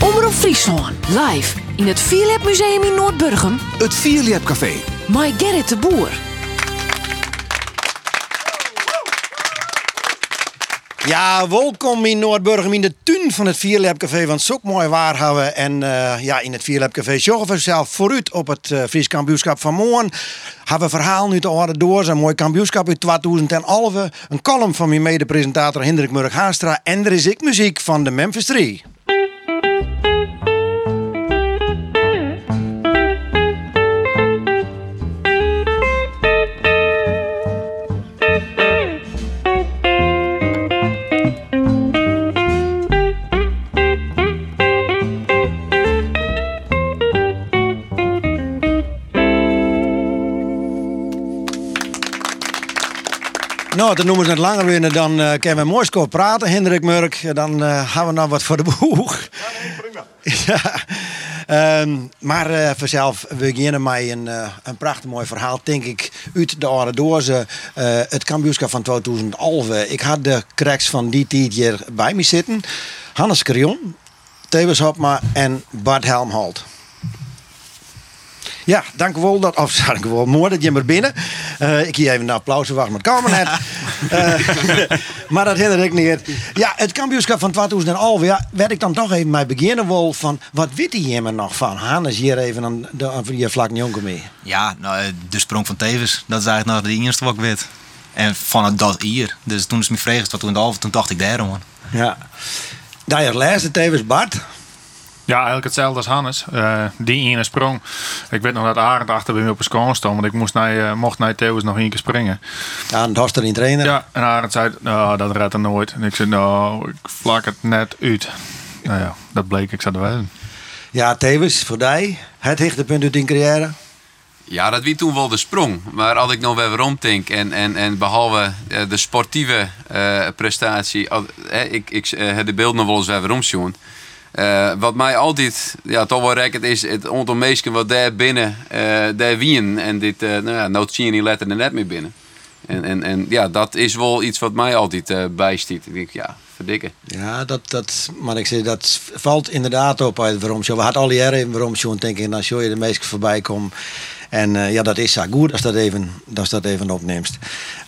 Omroep Friesland, live in het Philip Museum in Noordburgum. Het Vierliep Café. My Gerrit de Boer. Ja, welkom in Noordburgum in de tuin van het Vierlab Café. Want zo mooi waar hebben En eh, ja, in het Vierlab Café zorgen we zelf vooruit op het uh, Fries kampioenschap van morgen. Hebben we verhaal nu te horen door. Zijn mooi kampioenschap uit 2011. Een column van mijn mede-presentator Hendrik Murk Haastra. En er is ik muziek van de Memphis 3. Nou, dan noemen ze het langer winnen. Dan uh, kunnen we mooi score praten, Hendrik Murk. Dan uh, gaan we nog wat voor de boeg. Ja, nee, prima. ja. Um, maar uh, vanzelf, we beginnen met een, een prachtig mooi verhaal, denk ik, uit de oude doorze. Uh, het kampioenschap van 2011. Ik had de cracks van die tijd hier bij me zitten. Hannes Krion, Thebes Hopma en Bart Helmholt. Ja, dank u wel. Dat, of dank u wel. Mooi dat je maar binnen. Uh, ik hier even een applaus wacht, maar kan net. uh, maar dat herinner ik niet. Ja, het kampioenschap van 2011. Ja, werd ik dan toch even bij beginnen wel van. Wat weet hij hier nog van? Hannes hier even aan, de, aan je vlak jongen mee. Ja, nou, de sprong van Tevens. Dat is eigenlijk nog de eerste wat ik weet. En van dat hier. Dus toen is mijn vreugd wat toen in de halve, toen dacht ik daar hoor. Ja. Daar je laatste Tevens Bart. Ja, eigenlijk hetzelfde als Hannes. Uh, die ene sprong. Ik weet nog dat Arend achter bij me op een score stond. Want ik moest naar, uh, mocht naar Theus nog één keer springen. Ja, en was er in trainer. Ja, en Arend zei, nou, dat redt er nooit. En ik zei, nou, ik vlak het net uit. Nou ja, dat bleek, ik zat er wel Ja, Tevens, voor mij, het hoogtepunt uit in carrière? Ja, dat wie toen wel de sprong. Maar als ik nog weer ronddenk en, en, en behalve de sportieve uh, prestatie, ik, ik heb de beeld nog wel eens weer omzien. Uh, wat mij altijd ja, toch wel rekkert is het aantal wat daar binnen, uh, daar wien. En dit, uh, nou ja, nou zie je letter er net meer binnen. En, en, en ja, dat is wel iets wat mij altijd uh, bijstiet. Ik denk, ja, verdikken. Ja, dat, dat, maar ik zeg, dat valt inderdaad op uit waarom We hadden al jaren in waarom denk ik, als je de meesten voorbij komt. En uh, ja, dat is goed als dat even, als dat even opneemt.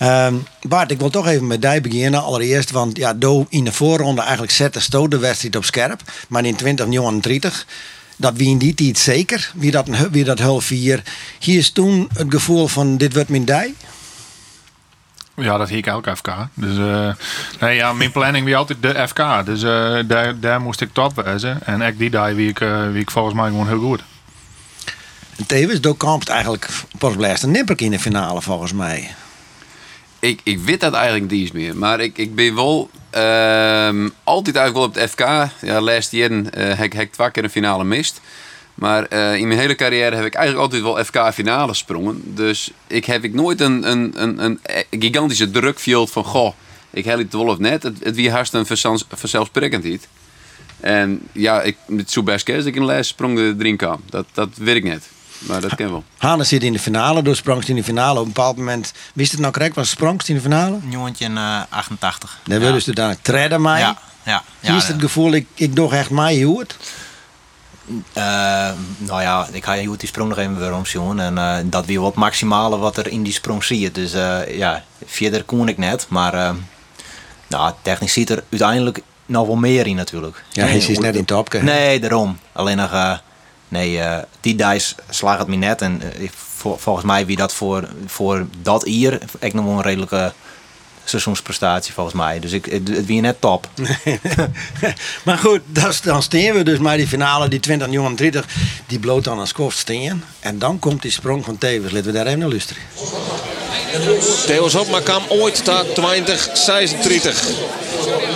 Um, Bart, ik wil toch even met die beginnen. Allereerst, want ja, in de voorronde eigenlijk zette Sto de wedstrijd op scherp. Maar in 2039, dat wie in die tijd zeker, wie dat, wie dat heel vier. Hier is toen het gevoel van dit wordt mijn dij. Ja, dat hier ik elke FK. Dus uh, ja, mijn planning wie altijd de FK. Dus uh, daar, daar moest ik top wezen. En ik die die wie ik, wie ik volgens mij gewoon heel goed. En tevens doorkampt eigenlijk pas blijft een nipper in de finale volgens mij. Ik, ik weet dat eigenlijk niet meer. Maar ik, ik ben wel uh, altijd eigenlijk wel op het FK. Ja, laatst jaar uh, heb ik twee keer een finale mist. Maar uh, in mijn hele carrière heb ik eigenlijk altijd wel FK-finale sprongen. Dus ik heb ik nooit een, een, een, een gigantische druk van... Goh, ik heb het wel net. Het, het wie haast een vanzelfsprekendheid. En ja, ik, met zo best ik in les sprong de drink aan. Dat, dat weet ik net. Maar dat ken wel. Hannes zit in de finale, dus sprongst in de finale. Op een bepaald moment, wist het nou correct, was sprongst in de finale? Jongetje in uh, 88. Dan wil dus uiteindelijk treden mij. Ja, ja. Hier is het gevoel, ik, ik doch echt mij hoe het? Uh, nou ja, ik ga je die sprong nog even weer omzien. En uh, dat weer wat maximale wat er in die sprong zie je. Dus uh, ja, verder kon ik net. Maar nou, technisch ziet er uiteindelijk nog wel meer in natuurlijk. Ja, hij is net in top. Nee, daarom. Alleen nog Nee, uh, die dice slaagt het me net. En uh, volgens mij wie dat voor, voor dat hier, ik nog wel een redelijke seizoensprestatie volgens mij. Dus ik, het, het wie net top. maar goed, dat, dan steen we dus maar die finale, die 20 jongen 30, die bloot dan als koft steen. En dan komt die sprong van Tevens. Laten we daar even naar luisteren. Theo Hopma kwam ooit tot 2036.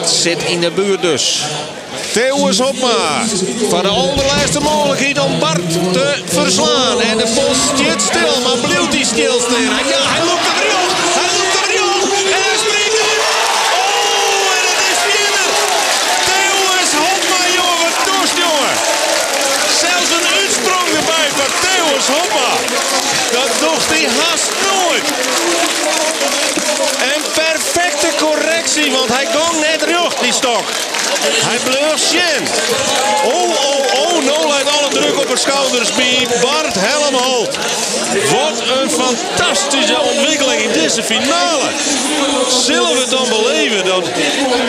Zit in de buurt dus. Theo Hopma. Van de allerlaatste mogelijkheid om Bart te verslaan. En de bos zit stil, maar blijft hij stilstaan. Hij loopt er weer Hij loopt er weer En hij springt. Oh, en het is winnen. Theo Hopma, jongen. Wat toest, jongen. Zelfs een uitsprong erbij van Theo Hopma. Dat docht hij haast nooit. En perfecte want hij ging net terug, die stok. Hij bleef zien. schouders bij Bart Helmholt. Wat een fantastische ontwikkeling in deze finale. Zullen we dan beleven dat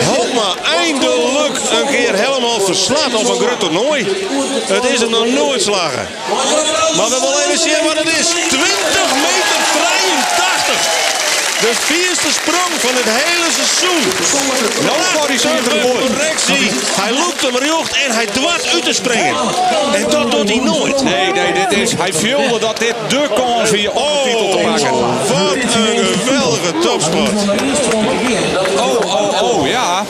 Hopma eindelijk een keer helemaal verslaat op een groot toernooi? Het is het nog nooit slagen. Maar we willen even zien wat het is. 20 meter 83. De vierste sprong van het hele seizoen. Nou correctie. Hij loopt hem rjocht en hij dwart uit te springen. En dat doet hij nooit. Nee, nee, dit is, hij voelde dat dit de kans om de titel te pakken. Wat een geweldige topsport. Oh, oh, oh, ja.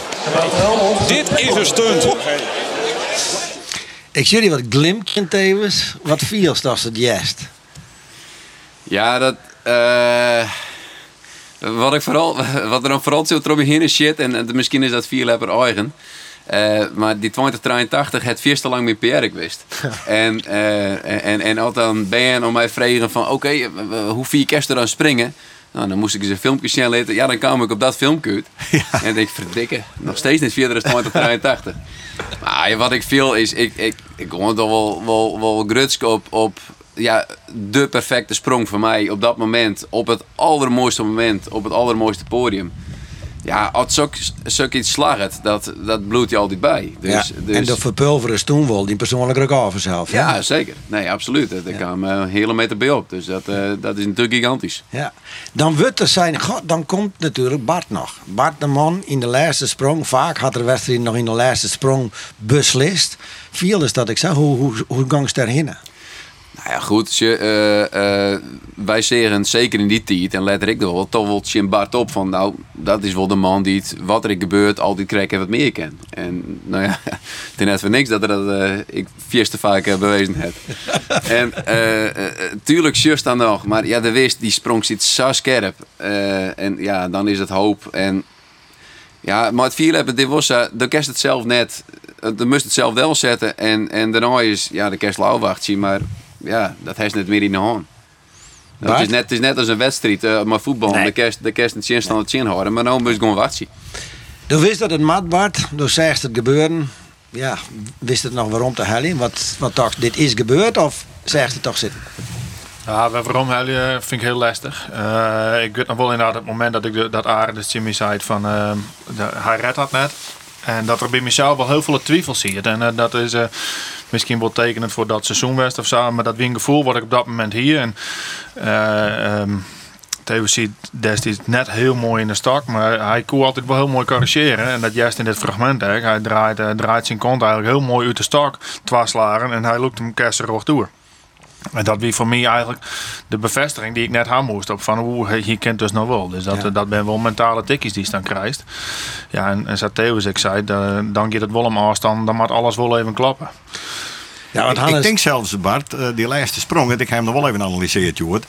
Dit is een stunt. Ik zie die wat glimpje tevens. Wat viels als het juist. Ja, dat. eh, wat, ik vooral, wat er dan vooral zo erom heen is shit, en, en misschien is dat vier lepper eigen. Eh, maar die 2083 het vier te lang met PR ik wist. en, eh, en, en als dan ben om mij vragen van oké, eh, hoe vier kerst er dan springen? Nou, dan moest ik eens een filmpje zien laten. Ja, dan kwam ik op dat filmpje. En ik verdikke, nog steeds niet verder dan 2083. maar wat ik veel is, ik, ik, ik kon toch wel, wel, wel grutsk op, op ja, de perfecte sprong voor mij op dat moment. Op het allermooiste moment, op het allermooiste podium. Ja, als zulk, zulk iets slaget, dat, dat bloedt je altijd bij. Dus, ja. dus, En de verpulveren toen wel die persoonlijke record vanzelf. ja, zeker. Nee, absoluut. Daar kwam een hele meter bij op. Dus dat, eh, dat is natuurlijk gigantisch. Ja. Dan wordt er zijn, god, dan komt natuurlijk Bart nog. Bart de man in de laatste sprong. Vaak had de wedstrijd nog in de laatste sprong beslist. Viel is dat ik zeg, hoe, hoe, hoe gang ze daarheen? Nou ja, goed. Je, eh, eh, wij zeggen zeker in die tijd, en let ik er wel, toch wel Jim Bart op van, nou, dat is wel de man die het, wat er gebeurt, altijd krijgt en wat meer kan. En nou ja, is net voor niks dat er dat eh, ik vierste vaak bewezen heb. en tuurlijk, just dan nog, maar ja, de wist, die sprong zit zo scherp. En ja, dan is het hoop. En ja, maar het vier hebben, dit was, de kerst het zelf net, de moest het zelf wel zetten. En, en daarna is, ja, de kerst zien, maar ja, dat heeft net meer in de hand. Het is, net, het is net als een wedstrijd, eh, maar voetbal, Nee. de kerst, de kerst het chin staan het chin houden, maar nou moet je gewoon wachten. Du wist dat het mat Bart, du zegt het gebeuren. Ja, wist het nog waarom te hellen? Wat, wat dacht, dit is gebeurd of zegt het toch zitten? Ja, waarom helden vind ik heel lastig. Eh, ik weet nog wel inderdaad het moment dat ik de, dat Arend de Jimmy zei van eh, de, hij redt dat net. En dat er bij mezelf wel heel veel twijfels zit. En eh, dat is eh, misschien wel tekenend voor dat seizoenwest of zo. Maar dat weer een gevoel wat ik op dat moment hier. En eh ehm, ziet destijds net heel mooi in de stak. Maar hij kon altijd wel heel mooi corrigeren. En dat juist in dit fragment. Hè. Hij draait, draait zijn kont eigenlijk heel mooi uit de stak. Twaslagen. En hij loopt hem kersenroog door. En dat wie voor mij eigenlijk de bevestiging die ik net had moest op van hoe je kent dus nog wel. Dus dat, Ja. dat ben wel mentale tikjes die je dan krijgt. Ja, en, en zoals Theo ik zei, dan, dan gaat het wel om afstand, dan moet alles wel even klappen. Ja, want Ik, ik denk zelfs, Bart, eh, die laatste sprong, en ik heb hem nog wel even analyseerd, Joert.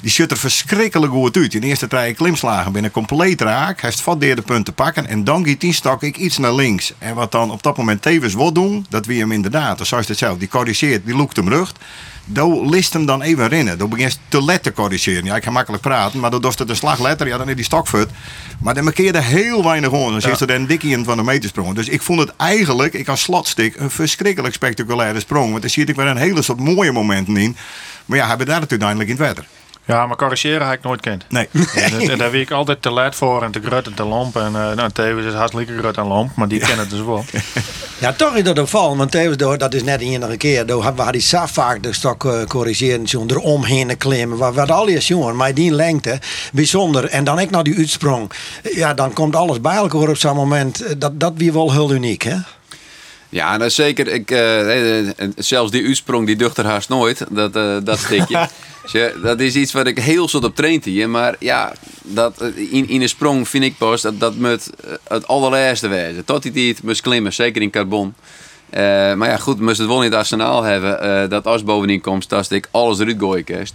Die zit er verschrikkelijk goed uit. In de eerste drie klimslagen binnen compleet raak. Hij heeft vat de punten pakken. En dan gaat die stak ik iets naar links. En wat dan op dat moment tevens wil doen, dat wie hem inderdaad, zoals het zelf, die corrigeert, die loekt hem rug. Dan list hem dan even rennen. Dan begint te let te corrigeren. Ja, ik kan makkelijk praten, maar dan het een slag letter, ja, dan is die stok fut. Maar dan markeerde heel weinig on. Dan zit er een dikkie in van de metersprong. Dus ik vond het eigenlijk, ik als slotstik, een verschrikkelijk spectaculaire sprong. Want er zie ik weer een hele soort mooie momenten in. Maar ja, hij bedaart het uiteindelijk in het wetter. Ja, maar corrigeren heb ik nooit kent. Nee. En, daar weet ik altijd te laat voor en te grut en te lomp. En uh, nou, Theo is hartstikke grut en lomp, maar die kennen het dus wel. Ja, toch is dat een val. Want tevens, door- dat is net de enige keer. Door waar die zo vaak de stok eh, corrigeren, zo'n eromheen klimmen. Wat, wat al is, jongen, maar die lengte, bijzonder. En dan ik nog die uitsprong. Ja, dan komt alles bij elkaar op zo'n moment. Eh, Dat, dat weer wel heel uniek, hè? Ja, nou zeker. Ik, eh, eh, zelfs die uitsprong, die ducht er haast nooit. Dat, eh, dat stikje. Dat is iets wat ik heel soort op traint hier. Maar ja, dat, eh, in, in een sprong vind ik pas dat dat moet eh, het allerlaatste wijzen. Tot die tijd moest klimmen, zeker in carbon. Eh, maar ja, goed, moest het wel in het arsenaal hebben. eh, dat als bovenin komt, dat ik alles eruit gooien kerst.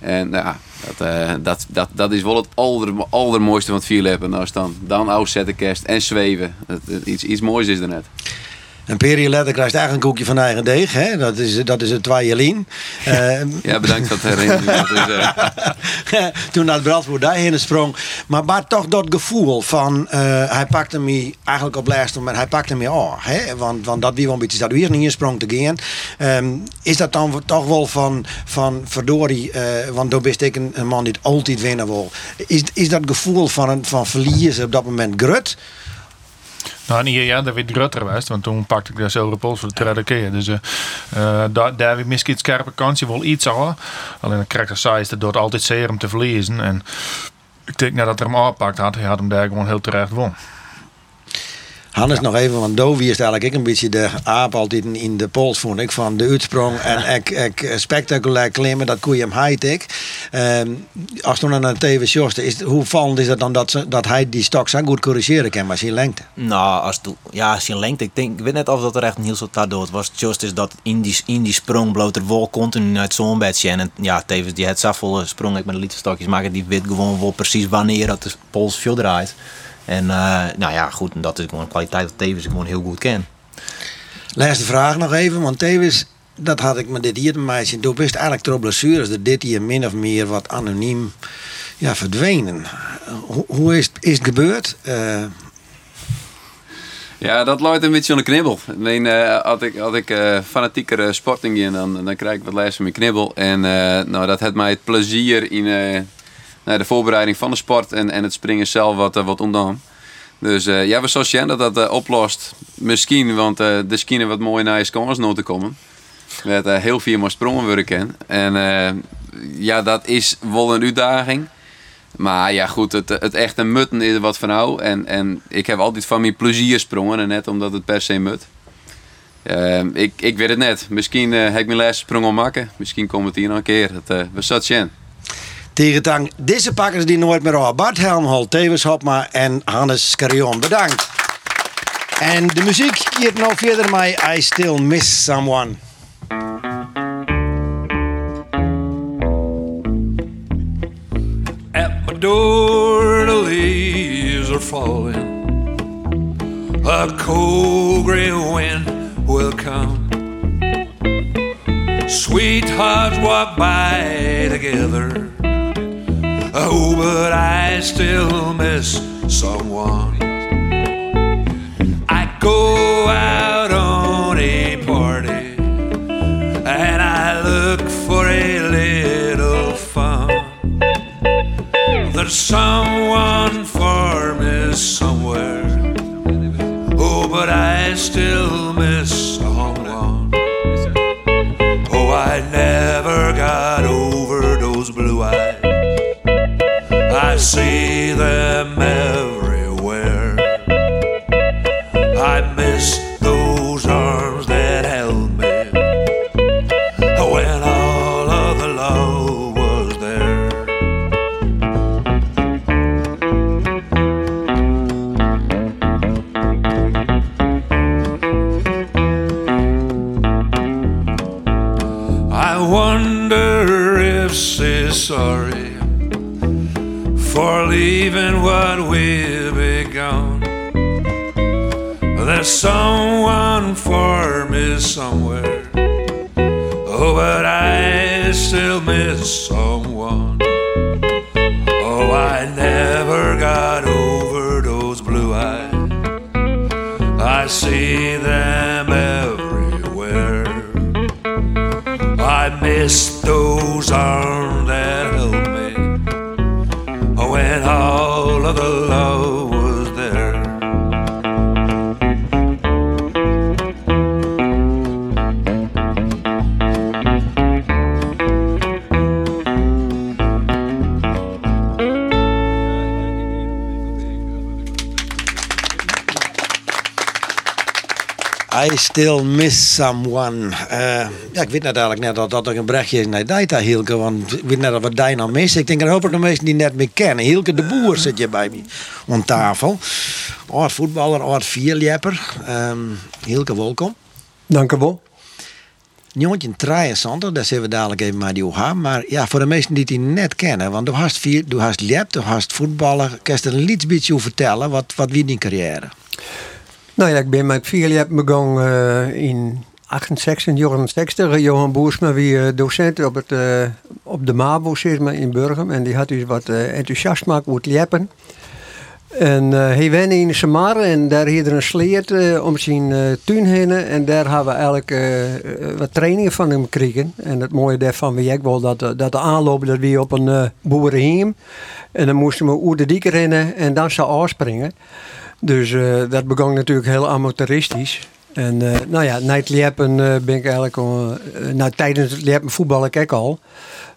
En nou ja, dat, eh, dat, dat, dat is wel het aller, allermooiste van het vierleppen. Als dan, dan uitzetten kerst en zweven. Dat- iets, iets moois is er net. Een periode later krijgt hij eigenlijk een koekje van eigen deeg. Hè? Dat, is, dat is het twaaielien. Uh, ja, bedankt voor het herinneren. uh... Toen naar het Brandvoort daarheen sprong. Maar maar toch dat gevoel van... Uh, hij pakte me eigenlijk op laatste moment... Hij pakte me aan. Hè? Want, want dat wie wel een beetje... Dat weer niet in sprong te gaan. Um, is dat dan toch wel van... van verdorie... want dan wist ik een, een, man die altijd winnen wil. Is, is dat gevoel van, een, van verliezen op dat moment grut? Nou, nee, ja, dat werd groter geweest, want toen pakte ik de zilveren pols voor de tweede keer. Dus uh, uh, daar, daar heb ik misschien scherpe kansje wel iets aan. Alleen dan krijg ik is dat altijd zeer om te verliezen. En ik denk dat er hem aanpakt had, hij had hem daar gewoon heel terecht won. Hannes nog even, want Dovi is eigenlijk ik een beetje de aap altijd in de pols vond ik van de uitsprong en ik, ik spectaculair klimmen, dat koe je hem high ik. Um, als toen naar TV Sjoste, is hoe vallend is het dan dat, ze, dat hij die stok zo goed corrigeren kan, maar zijn lengte? Nou, als tu, ja, zijn lengte, ik denk, ik weet net of dat er echt een heel soort dood was. Just is dat in die, in die sprong bloot er wel continu uit zo'n bedje en ja, tevens die het zafvolle sprong ik met de literstokjes maken, die weet gewoon wel precies wanneer dat de pols veel draait. En uh, nou ja, goed, dat is gewoon een kwaliteit dat Tevens gewoon heel goed ken. Laatste vraag nog even, want Tevens, dat had ik met dit hier meisje. Toen wist eigenlijk door blessures dat dit hier min of meer wat anoniem ja, verdwenen. Hoe, hoe is, is het gebeurd? Uh... Ja, dat loopt een beetje aan de knibbel. Ik meen, uh, had ik, had ik uh, fanatieker sporting in, dan, dan krijg ik wat lijst van mijn knibbel. En nou, dat had mij het plezier in nou, de voorbereiding van de sport en, en het springen zelf wat, uh, wat ontdaan. Dus uh, ja, we zoals Jen dat dat uh, oplost. Misschien, want de skiën wat mooi naar je kans te komen. Met heel veel maar sprongen werken. En ja, dat is wel een uitdaging. Maar ja, goed, het, het echte mutten is wat van nou. En, en ik heb altijd van mijn plezier sprongen. En net omdat het per se mut. ik, ik weet het net. Misschien heb ik mijn laatste al maken. Misschien komt het hier nog een keer. Dat, we zat Jen. Tegen deze pakkers die nooit meer al. Bart Helmholt, Tevens Hopma en Hannes Carion. Bedankt. En de muziek hier nou verder mij I Still Miss Someone. At my door the leaves are falling A cold gray wind will come Sweethearts walk by together Oh, but I still miss someone. I go out on a party and I look for a little fun. There's someone for me somewhere. Oh, but I still miss someone. Oh, I never got over those blue eyes. See them still miss someone. Uh, ja, ik weet net eigenlijk net dat dat er een berichtje is naar Dijta Hielke. Want ik weet net dat we die nou missen. Ik denk er hoop nog mensen die net meer kennen. Hielke de Boer zit je bij me aan tafel. Oud voetballer, oud vierlepper. Um, Hielke, welkom. Dank u wel. Jontje 23, daar zullen we dadelijk even maar die gaan. Maar ja, voor de mensen die die net kennen. Want du hast, vier, du hast lep, du hast voetballer. Kan je er een beetje over vertellen? Wat, wat wie die carrière? Nou ja, ik ben met Philip begonnen eh, in 68, 69. Johan Boersma wie eh, docent op, het, eh, op de MABO maar, in Burgum. En die had dus wat uh, enthousiast gemaakt over liepen. En eh, hij wende in Samar en daar hier er een sleert eh, om zijn eh, tuin heen. En daar hebben we eigenlijk eh, eh, wat trainingen van hem gekregen. En het mooie daarvan weet ik wel dat, eh, dat de aanloop dat op een boerenheem. En dan moesten we oer de dieken rennen en dan zou afspringen. Dus eh, dat begon natuurlijk heel amateuristisch. En eh, nou ja, na het liepen eh, ben ik eigenlijk nou, tijdens het liepen voetbal ik ook al.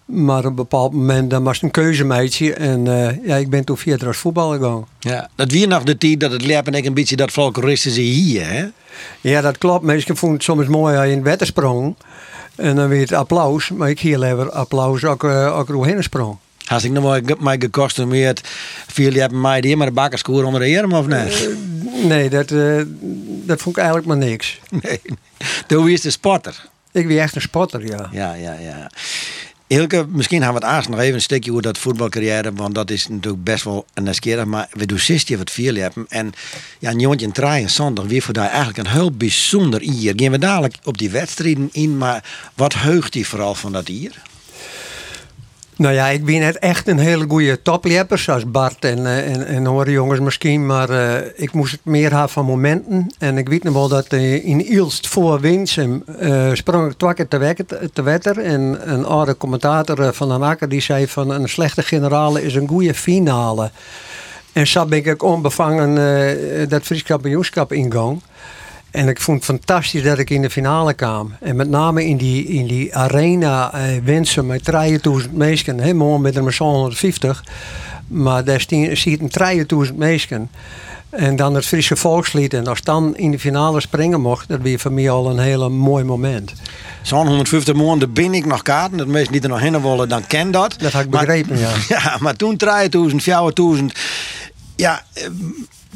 Maar op een bepaald moment dan was het een keuzemeidje. En ja, ik ben toen verder als voetballer gegaan. Ja, dat weer nog de tijd dat het leppen ik een beetje dat folkloristische hier, hè? Ja, dat klopt. Mensen vonden het soms mooi als je in het wetter sprong. En dan weer het applaus. Maar ik hier liever applaus ook, uh, ook doorheen sprong. Als ik nog maar mij gekostumeerd, viel je hebben mij die maar de bakkerskoer onder de arm of net? Nee, dat, eh, dat vond ik eigenlijk maar niks. Nee. Toen wie is de sporter. Ik ben echt een spotter, ja. Ja, ja, ja. Ilke, misschien gaan we het aardig nog even een stukje over dat voetbalcarrière, want dat is natuurlijk best wel een nieuwsgierig. Maar we doen 16 wat vier hebben. En ja, een jongetje in 23 weer voor daar eigenlijk een heel bijzonder ier. Gaan we dadelijk op die wedstrijden in, maar wat heugt die vooral van dat ier? Nou ja, ik ben net echt een hele goede toplepper, zoals Bart en, eh, en, en jongens misschien. Maar eh, ik moest het meer hebben van momenten. En ik weet nog wel dat eh, in Ilst voor Winsum sprong ik twee te, te wetter. En een oude commentator van de Akker die zei van een slechte generale is een goede finale. En zo ben ik onbevangen dat Fries kampioenschap ingang. En ik vond het fantastisch dat ik in de finale kwam. En met name in die, in die arena eh, Winsum met 3000 mensen. Helemaal met een 150. Maar daar zitten 3000 mensen. En dan het Friese volkslied. En als dan in de finale springen mocht, dat was voor mij al een hele mooi moment. Zo'n 150 maanden ben ik nog kaarten. Dat mensen die er nog heen willen, dan ken dat. Dat had ik Maar- begrepen, ja. Ja, maar toen 3000, 4000. Ja, eh,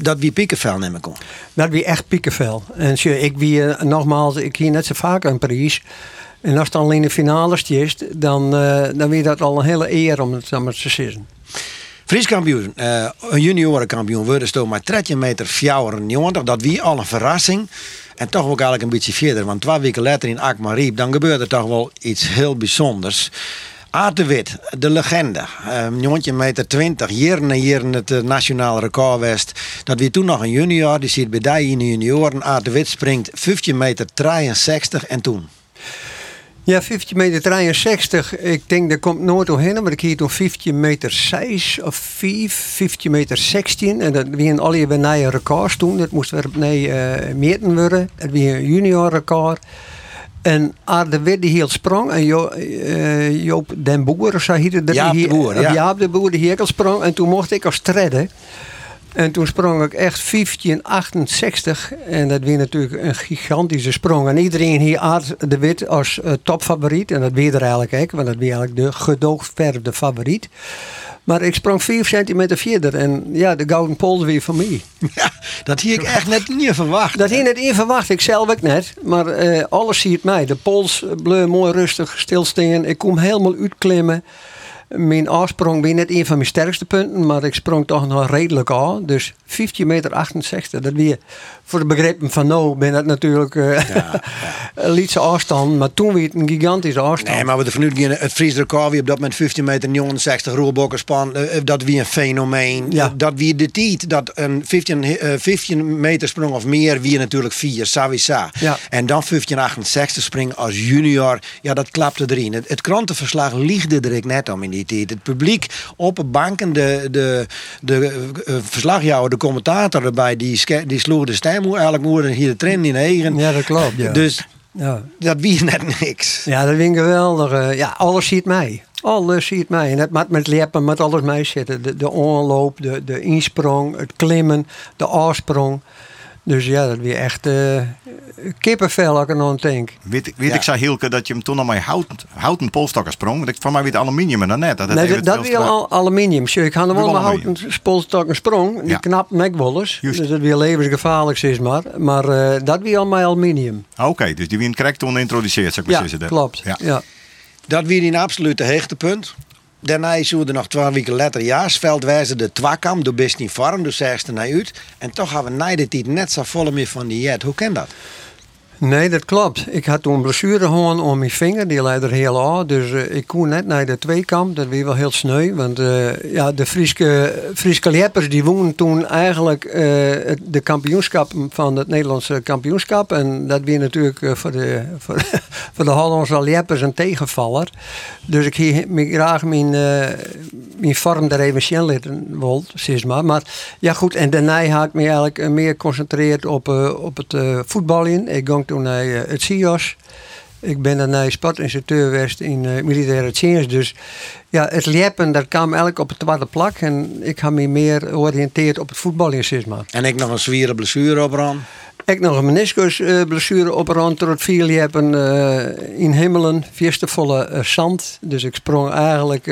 dat wie piekenvel nemen kon. Dat wie echt piekenvel. En zie, ik wie eh, nogmaals, ik hier net zo vaak een prijs. En als het dan in de finales is, dan, eh dan weer dat al een hele eer om het zo maar te zeggen. Fries kampioen, eh, een juniorenkampioen worden stoom maar 13 meter 94. Dat wie al een verrassing. En toch ook eigenlijk een beetje verder. Want twee weken later in Akmariep, dan gebeurde er toch wel iets heel bijzonders. Aad de de legende. Een jongetje meter 20, jaren en jaren het eh, nationale record. Dat wie toen nog een junior, die zit bij die in de junioren. Aad de Wit springt 15 meter 63 en toen. Ja, 15 meter 63. Ik denk dat komt nooit doorheen, maar ik hier toen 15 meter 6 of 5, 15 meter 16. En dat alle bij nieuwe records toen. Dat moest weer opnieuw eh meten worden. Dat wie een junior record. En Aarde Wit die sprong. En jo, eh, Joop den Boer, of zo heette dat. Jaap de Boer, ja. Jaap de Boer, die hier al sprong. En toen mocht ik als tredde. En toen sprong ik echt 1568. En dat was natuurlijk een gigantische sprong. En iedereen hier Aard de Wit als eh, topfavoriet. En dat weer er eigenlijk ook, want dat was eigenlijk de gedoogverfde favoriet. Maar ik sprong 4 centimeter verder. En ja, de Gouden Pols weer van mij. Ja, dat hier ik echt net niet verwacht. Dat hier net in verwacht, ik zelf ook net. Maar eh, alles ziet mij. De pols bleef mooi rustig stilstaan. Ik kom helemaal uitklimmen. Mijn afsprong ben net een van mijn sterkste punten, maar ik sprong toch nog redelijk aan. Dus 15 meter 68, dat weer voor de begrippen van nou ben dat natuurlijk eh een lietse afstand, maar toen weer een gigantische afstand. Nee, maar we de vanuit gaan het Fries record op dat moment 15 meter 69 roelbokkerspan. eh, Dat wie een fenomeen. Ja. Dat wie de tijd dat een 15, eh, 15 meter sprong of meer wie natuurlijk 4, Savisa. Ja. En dan 1568 springen als junior. Ja, dat klapte erin. Het, het krantenverslag liegde er ik net om in die tijd. Het publiek op de banken, de, de, de eh, verslagjouwer, de commentator erbij, die, die sloeg de stem hoe eigenlijk moeder hier de train in eigen. Ja, dat klopt. Ja. Dus ja. dat wie net niks. Ja, dat vind ik geweldig. eh, Ja, alles ziet mij. Alles ziet mij. En het met, met leppen, met alles mee zitten. De, de onloop, de, de insprong, het klimmen, de afsprong. Dus ja, dat weer echt eh kippenvel als ik er nog aan denk. Weet, weet Ja. ik zei Hilke dat je hem toen al met houten, houten polstokken sprong. Want ik van mij weet aluminium en dan net. Dat Nee, dat, dat weer al aluminium. Ik ga er wel Weer aluminium. houten spolstok een sprong. Die Ja. eens. Juist. Dus dat weer levensgevaarlijk is maar. Maar eh, dat weer al met aluminium. Ah, Oké, dus die wien correct toen geïntroduceerd, zou ik maar Ja, zeggen. klopt. Ja. Ja. Dat weer een absolute hoogtepunt. Daarna zouden er nog twee weken later Jaarsveld wijzen de twakam, de best niet vorm, dus zei er naar uit. En toch hebben we na de net zo vol meer van die jet. Hoe kan dat? Nee, dat klopt. Ik had toen blessure gewoon om mijn vinger. Die leidde er heel aan. Dus eh, ik kon net naar de tweekamp. Dat was wel heel sneu. Want eh, ja, de Friese, Friese Leppers die wonen toen eigenlijk eh, de kampioenschap van het Nederlandse kampioenschap. En dat weer natuurlijk voor, de, voor, de Hollandse Leppers een tegenvaller. Dus ik hier graag mijn, mijn vorm daar even snel wil, zeg maar. Ja goed, en daarna had ik me eigenlijk meer geconcentreerd op, op het voetballen. Ik ging toen naar uh, het CIOS. Ik ben daarna sportinstructeur geweest in uh, militaire dienst. Dus ja, het liepen dat kwam eigenlijk op het tweede plak. En ik heb me meer georiënteerd op het voetballen, zeg maar. En ik nog een zware blessure op Ik nog een meniscusblessure uh, op door het vier liepen uh, in Himmelen, volle uh, zand. Dus ik sprong eigenlijk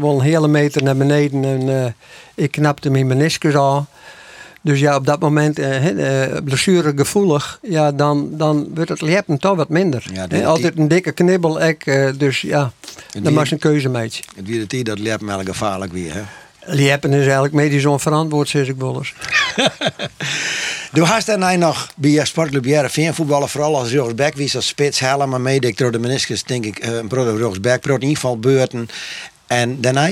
wel een hele meter naar beneden en ik knapte mijn meniscus aan. Dus ja, op dat moment uh, blessuregevoelig, ja, dan, dan wordt het liepen toch wat minder. Ja, altijd een dikke knibbel, ek, uh, dus ja, dan je een keuze maken. Het wie het dat liepen wel gevaarlijk weer, hè? Liepen is eigenlijk medisch onverantwoord, zeg ik wel eens. Du hast daarna nog bij Sportclub Jereveen voetballen, vooral als rechtsback, wie als spits helemaal mee, door de meniscus, denk ik, een product rechtsback, in ieder geval beurten. En daarna?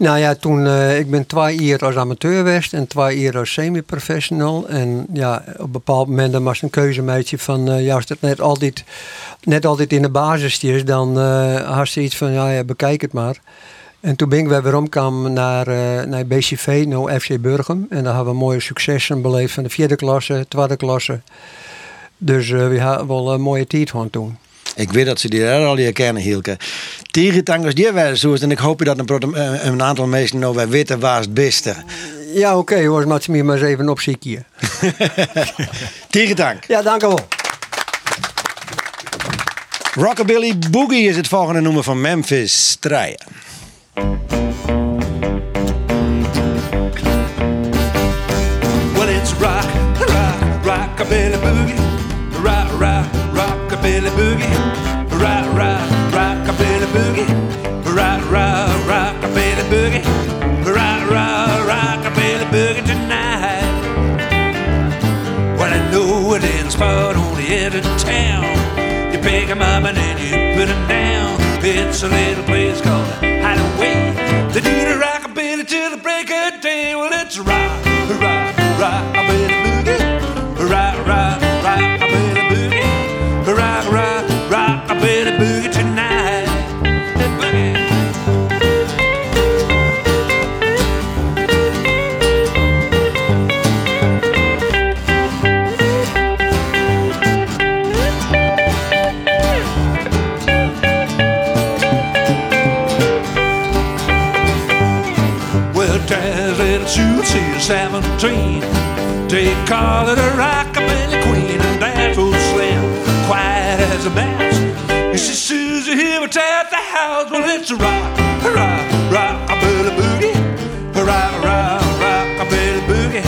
Nou ja, toen, uh, ik ben twee jaar als amateur geweest en twee jaar als semi-professional. En ja, op een bepaald moment dan was een keuzemeidje van, uh, ja, als het net altijd, net altijd in de basis is, dan uh, had ze iets van, ja, ja, bekijk het maar. En toen ben ik weer omgekomen naar, uh, naar BCV, nou FC Burgum. En daar hebben we mooie successen beleefd van de vierde klasse, tweede klasse. Dus we hadden wel een mooie tijd van toen. Ik weet dat ze die daar al je kennen hielken. Tegenstanders die waren zo en ik hoop dat een, eh, een aantal mensen nou weer weten waar het beste. Ja, oké okay, hoor, maar maar eens even opziek hier. Tegendank. Ja, dank u wel. Rockabilly Boogie is het volgende noemen van Memphis Strijden. Well, it's rock, rock, rockabilly boogie. Rock, rock, rockabilly boogie. rock, rock, rockabilly boogie, rock, rock, rockabilly boogie, rock, rock, rockabilly boogie tonight. Well, I know it ain't spot on the edge of town. You pick 'em up and then you put 'em down. It's a little place called Hideaway. They do the rockabilly till the break of day. Well, it's rock, rock, rockabilly boogie, rock, she's 17. They call her the rockabilly queen, and Dad's old slim, quiet as a mouse. You see Susie here, but at the house, well, it's a rock, a rock, rock, a billy boogie, a rock, rock, rock, a billy boogie,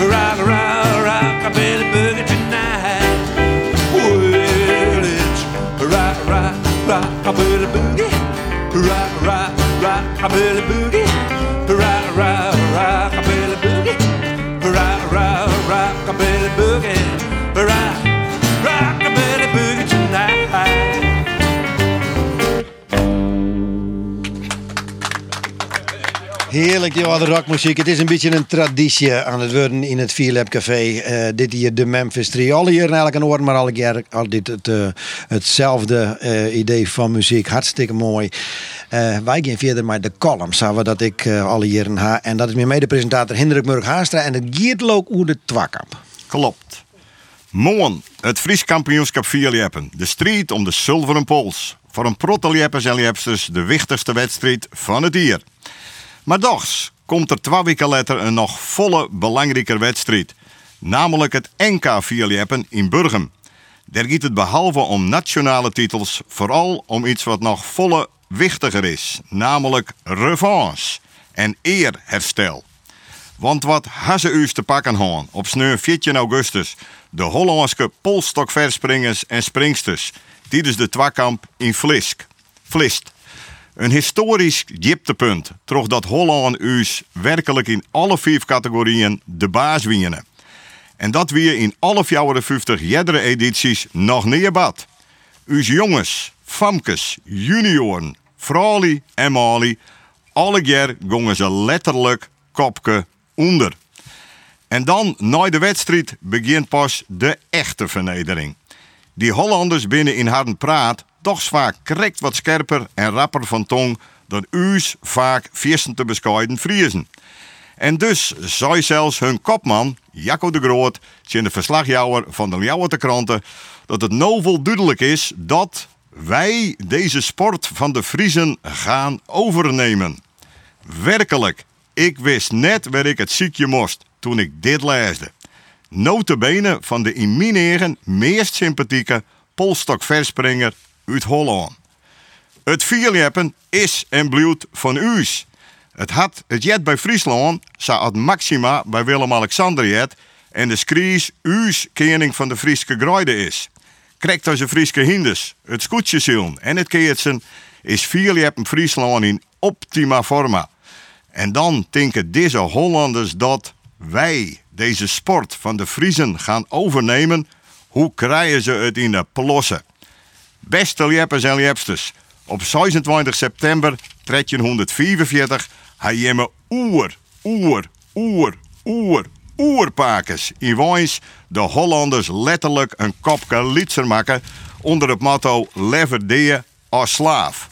a rock, rock, rock, a billy boogie tonight. Well, it's a rock, rock, rock, a billy boogie, a rock, rock, rock, a billy boogie, Heerlijk, die oude rockmuziek. Het is een beetje een traditie aan het worden in het Vierlab Café. Uh, dit hier de Memphis 3. Alle hier eigenlijk een oor, maar alle keer het, uh, hetzelfde uh, idee van muziek. Hartstikke mooi. wij gaan verder met de columns, we dat ik alle jaren ha. En dat is meer mede-presentator Hendrik Murk Haastra. En het gaat ook over de. Klopt. Morgen het Fries kampioenschap Vierleppen. De strijd om de zilveren pols. Voor een protteljeppers en lijpsters de wichtigste wedstrijd van het dier. Maar dochs komt er twee weken later een nog volle belangrijke wedstrijd. Namelijk het NK Vierleppen in Burgum. Daar gaat het behalve om nationale titels vooral om iets wat nog volle wichtiger is. Namelijk revanche en eerherstel. Want wat hazen te pakken gaan op sneu 14 augustus. De Hollandse polstokverspringers en springsters. Tijdens de twakamp in Flisk. Vlist. Een historisch dieptepunt. Troch dat Holland us werkelijk in alle vijf categorieën de baas winnen. En dat weer in alle 54 jerdere edities nog niet bad. Us jongens, famkes, junioren, vrouwen en mali, alle jaar gingen ze letterlijk kopke onder. En dan, na de wedstrijd, begint pas de echte vernedering. Die Hollanders binnen in harde praat, toch vaak krekt wat scherper en rapper van tong dan u's vaak viersen te bescheiden Friesen. En dus zei zelfs hun kopman, Jacco de Groot, in de verslagjouwer van de Ljouwerte kranten, dat het novel duidelijk is dat wij deze sport van de Friesen gaan overnemen. Werkelijk, ik wist net waar ik het ziekje moest toen ik dit leesde. Notabene van de in meest sympathieke polstokverspringer uit Holland. Het vierleppen is en bloed van u's. Het had het jet bij Friesland, zou het Maxima bij Willem-Alexander jet en de Skries u's kening van de Frieske Gruide is. Krijgt als een Frieske Hindes, het scootjesilm en het keertsen is vierleppen Friesland in optima forma. En dan denken deze Hollanders dat wij deze sport van de Friesen gaan overnemen. Hoe krijgen ze het in de plossen? Beste Jeppers en Jepsters, op 26 september 1344 hij je me oer, oer, oer, oer, oerpakers in Wijns de Hollanders letterlijk een kopje lietser maken onder het motto Lever die als slaaf.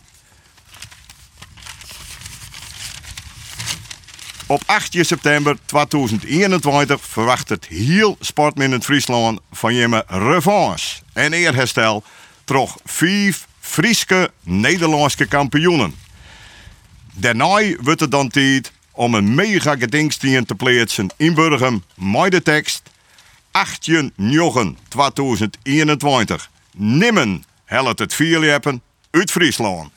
Op 8 september 2021 verwacht het heel sportmin in Friesland van je revanche en eerherstel troch vijf Frieske Nederlandse kampioenen. Daarna wordt het dan tijd om een mega gedenkstien te plaatsen in Burgum met de tekst 18 9 2021. Nimmen helpt het vierleppen uit Friesland.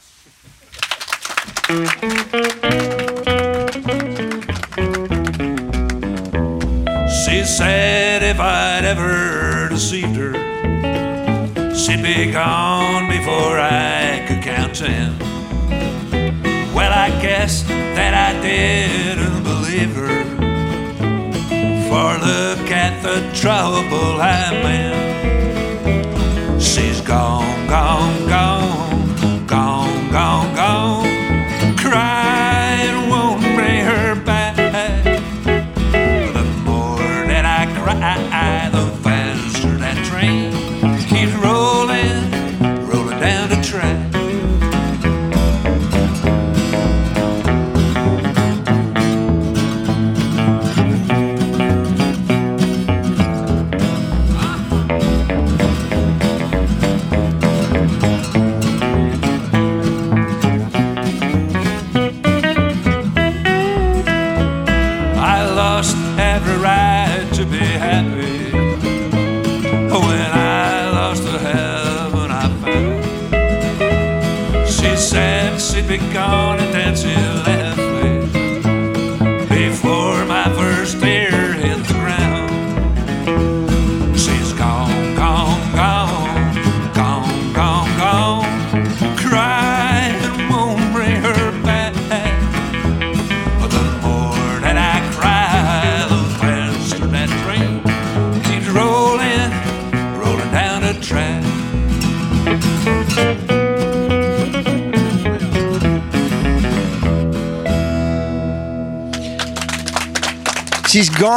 She said if I'd ever deceived her, she'd be gone before I could count ten. Well, I guess that I didn't believe her. For look at the trouble I'm in. She's gone, gone, gone, gone, gone, gone. That I cry, the faster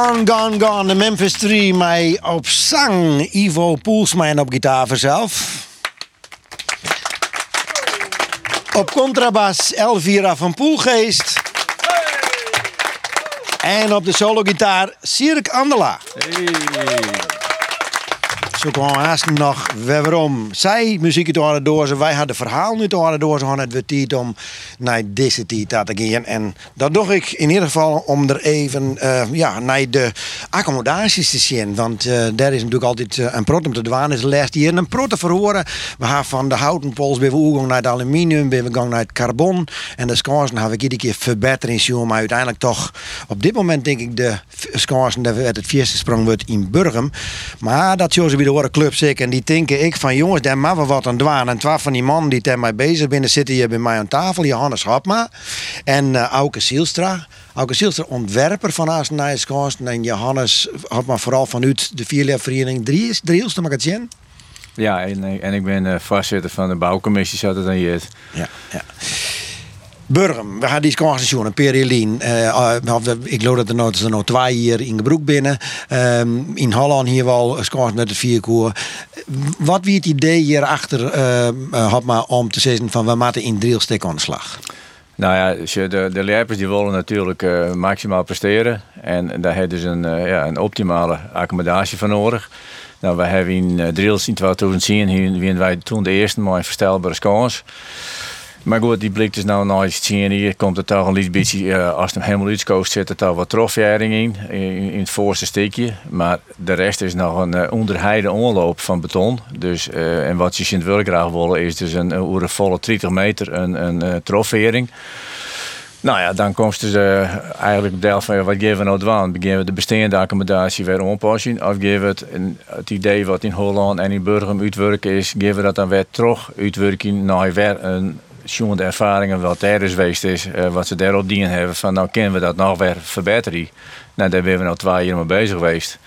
gone, gone, gone. De Memphis 3, mij op zang. Ivo Poelsma op gitaar zelf. Op contrabas Elvira van Poelgeest. En op de solo-gitaar Sirk Andela. Zo kwam haast nog waarom. Zij muziek het door ze, wij hadden verhaal niet horen door ze, hadden het weer tijd om naar deze tijd te gaan. En dat doe ik in ieder geval om er even eh, ja, naar de accommodaties te zien. Want eh, daar is natuurlijk altijd eh, een prot om te dwaan. Is laatste hier een prot te verhoren. We gaan van de houten pols bij we naar het aluminium, bij we gaan naar het carbon. En de skansen hebben we iedere keer verbetering. Maar uiteindelijk toch, op dit moment denk ik de skansen dat het vierste sprong wordt in Burgum. Maar dat zullen de andere clubs ik. En die denken ik van jongens, daar maar we wat aan doen. En twee van die mannen die daar mij bezig binnen zitten hier bij mij aan tafel. Johannes Hapma en uh, Auke Sielstra. Auke Sielstra, ontwerper van Aastenijskansen. En Johannes Hapma vooral vanuit de vierleervereniging Dries, Drielste magazine. Ja, en, en ik ben uh, voorzitter van de bouwcommissie, zat het dan hier. Ja, ja. Burgum, we gaan die scorestation, een Perelien. Uh, ik geloof dat er nog, er nog twee hier in Gebroek binnen. Um, in Holland hier wel scores met de vierkoer. Wat wie het idee hierachter uh, had maar om te zeggen van we moeten in drielstek aan de slag? Nou ja, de, de die willen natuurlijk uh, maximaal presteren. En daar hebben ze een, ja, een optimale accommodatie voor nodig. Nou, wij hebben in drills in 2010 hier, wij toen de eerste mooi verstelbare scores. Maar goed, die blik dus nou naar het zien hier. Komt het toch een beetje, uh, als het hem helemaal uitkoost, zit er toch wat trofjering in, in, het voorste steekje. Maar de rest is nog een uh, onderheide onloop van beton. Dus, uh, en wat je in het graag willen is dus een, volle 30 meter een, een trofering. Nou ja, dan komt dus eigenlijk deel van wat geven we nou doen? Beginnen we de bestaande accommodatie weer aanpassen? Of geven we het, het idee wat in Holland en in Burgum uitwerken is, geven we dat dan weer terug uitwerken naar weer een de ervaringen wat is geweest is, uh, wat ze daarop dienen hebben, van nou kunnen we dat nog weer verbeteren. Nou, daar zijn we nou twee jaar mee bezig geweest.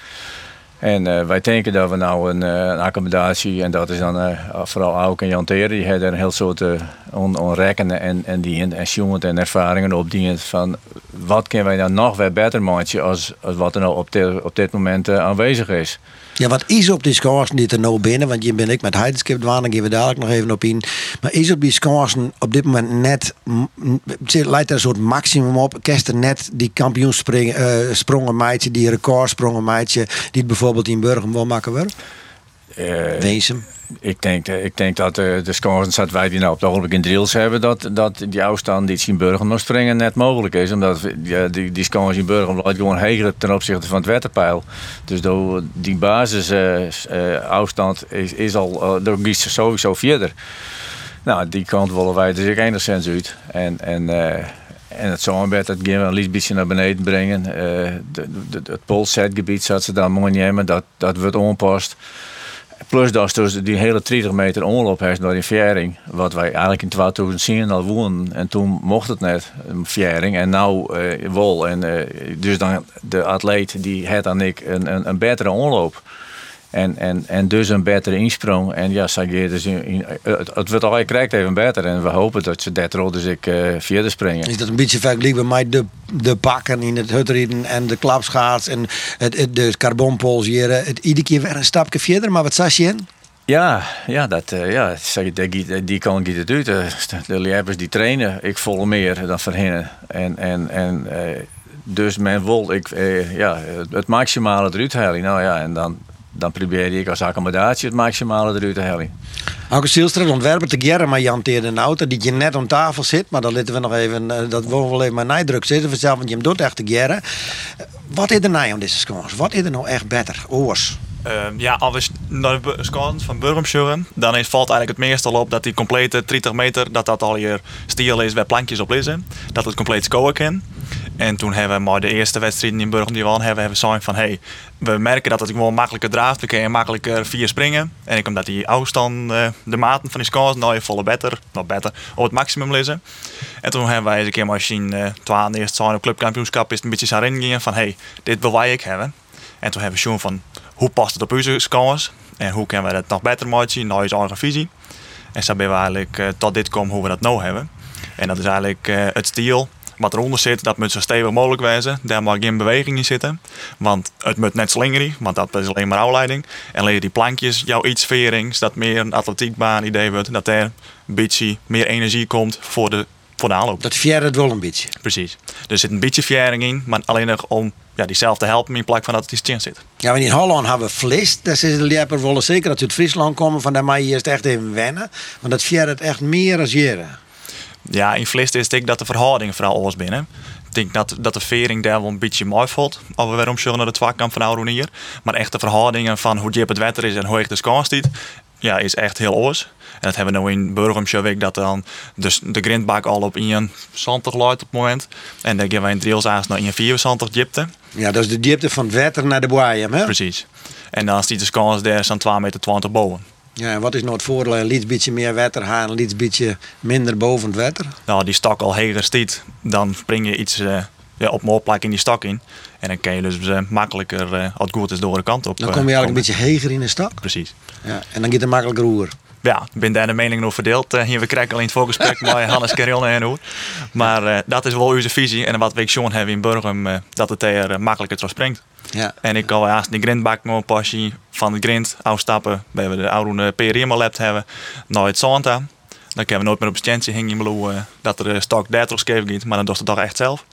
En uh, wij denken dat we nou een, uh, een, accommodatie, en dat is dan uh, vooral ook en Jan Teren, die hebben een heel soort on, onrekkende en, en en en ervaringen op die van wat kunnen wij dan nog weer beter maken als, wat er nou op, op dit moment aanwezig is. Ja, wat is op die scorsen die er nou binnen? Want je ben ik met Heidenskip dwaan, geven we dadelijk nog even op in. Maar is op die scorsen op dit moment net, leidt er een soort maximum op? Kerst er net die kampioensprongen uh, sprongen meidje, die recordsprongen meidje, die het bijvoorbeeld in Burgum wil maken worden? Uh, Wezen ik denk, ik denk dat de, de scores dat wij die nou op het ogenblik in drills hebben, dat, dat die afstand die in Burgum nog springen net mogelijk is. Omdat die, die, die scores in Burgum lijkt gewoon heger ten opzichte van het wetterpeil. Dus door die basis uh, uh, is, is al, uh, sowieso verder. Nou, die kant willen wij dus ook enigszins uit. En, en, en het zomerbed, dat gaan we een beetje naar beneden brengen. de, het polsetgebied zat ze dan mooi nemen, dat, dat wordt onpast. Plus dat dus die hele 30 meter omloop heeft door die fjering. Wat wij eigenlijk in 2010 al woonden. En toen mocht het net, een fjering. En nou uh, wol. En, uh, dus dan de atleet die had dan ik een, een, een betere omloop. En, en, en dus een betere insprong. En ja, Sagier dus in, in, het, het wordt al krijgt even beter. En we hopen dat ze dat rol dus ik uh, verder springen. Is dat een beetje vergelijkbaar met de, de bakken in het hutrijden en de klapschaats en het, het, de carbonpols hier. Het iedere keer weer een stapje verder. Maar wat zag je in? Ja, ja, dat, uh, ja die, die kan ik niet uit. De, liefers die trainen, ik vol meer dan voor hen. En, en, en uh, dus men wil ik, ja, het maximale eruit halen. Nou ja, en dan dan probeer ik als accommodatie het maximale eruit te halen. Auke Stielstra, ontwerper te Gerren, maar Jan een auto die je net om tafel zit. Maar dan laten we nog even, uh, dat we wel even maar nijdruk zitten vanzelf, want je hem doet echt te Gerren. Wat is er nou aan deze? Wat is er nou echt beter? Oors? Uh, ja, als we naar de score van Burgum dan is, valt eigenlijk het meestal op dat die complete 30 meter, dat dat al hier stiel is waar plankjes op liggen. Dat het compleet scoren kan. En toen hebben we maar de eerste wedstrijden in Burgum die we hebben, hebben we van hey, we merken dat het gewoon makkelijker draaft. We kunnen makkelijker vier springen. En ik omdat die afstand, uh, de maten van die scores, nou je volle beter, nog beter, op het maximum liggen. En toen hebben wij eens een keer maar zien, uh, twaalf eerste zijn op clubkampioenschap is een beetje zo erin van hey, dit wil wij ik hebben. En toen hebben we gezien van hoe past het op onze scores en hoe kunnen we dat nog beter maken naar onze eigen visie. En zo ben we eigenlijk uh, tot dit komen hoe we dat nou hebben. En dat is eigenlijk uh, het stiel wat eronder zit, dat moet zo stevig mogelijk wezen. Daar mag geen beweging in zitten. Want het moet net slingeren, want dat is alleen maar afleiding. En leer die plankjes jou iets vering, zodat meer een atletiekbaan idee wordt. Dat er een beetje meer energie komt voor de, voor de aanloop. Dat fjerde het wel een beetje. Precies. Er zit een beetje fjering in, maar alleen nog om ja, diezelfde te helpen in plaats van dat het iets in zit. Ja, maar in Holland hebben we vlees. Dat is de willen zeker dat ze uit Friesland komen. Van daar mag je eerst echt even wennen. Want dat het echt meer als jaren. Ja, in Vlist is ik dat de verhouding vooral was binnen. Ik denk dat, dat de vering daar wel een beetje mooi valt. Als we weer naar de tweekamp van hier. Maar echt de verhoudingen van hoe diep het wetter is en hoe echt de score staat. Ja, is echt heel oors. En dat hebben we nu in Burgum dat dan dus de grindbak al op 1,70 luidt op het moment. En dan gaan wij in Driels aan naar 1,74 diepte. Ja, dat is de diepte van het water naar de boeien, hè? Precies. En dan ziet de kans daar zo'n 2,20 meter boven. Ja, en wat is nou het voordeel? Een iets beetje meer water gaan, een iets beetje minder boven het water? Nou, die stak al heger stiet, dan spring je iets uh, ja, op een plek in die stak in. En dan kan je dus uh, makkelijker, uh, als het goed is, door de kant op. Dan kom je eigenlijk een beetje heger in de stak? Precies. Ja, en dan gaat het makkelijker roer. Ja, ik ben daar de mening nog verdeeld. hier we krijgen al in het voorgesprek met Hannes Carillon en hoe. Maar dat is wel onze visie. En wat we Sean hebben in Burgum, dat het er makkelijker terug springt. Ja. En ik kan haast de grindbak nog een pasje van de grind afstappen. Bij we de oude PRM lab hebben. Naar het Santa. Dan kunnen we nooit meer op standje hingen dat er een stok 30 scheef gaat. Maar dan doet het toch echt zelf.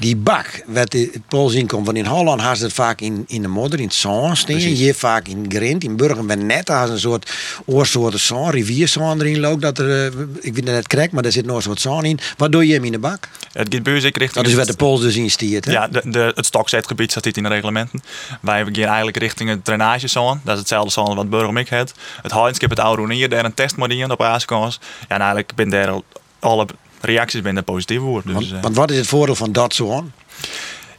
Die bak, wat het Pool zien komt, van in Holland had het vaak in, in de modder, in het zand staan. Hier vaak in Grind, in Burgen ben net als een soort oorsoorten zand, rivierzand erin loopt. Dat er, uh, ik weet het net correct, maar er zit nog een soort zand in. Wat doe je hem in de bak? Het gaat ik richting... Dat is wat de Pools dus in stiert, hè? Ja, de, de, het stokzetgebied staat dit in de reglementen. Wij gaan eigenlijk richting het drainagezand. Dat is hetzelfde zand wat Burgum ik had. Het Heinskip, het oude hier, daar een test maar op Aaskans. Ja, en eigenlijk ben daar alle reacties binnen positief voor. Dus, want, want, wat is het voordeel van dat zo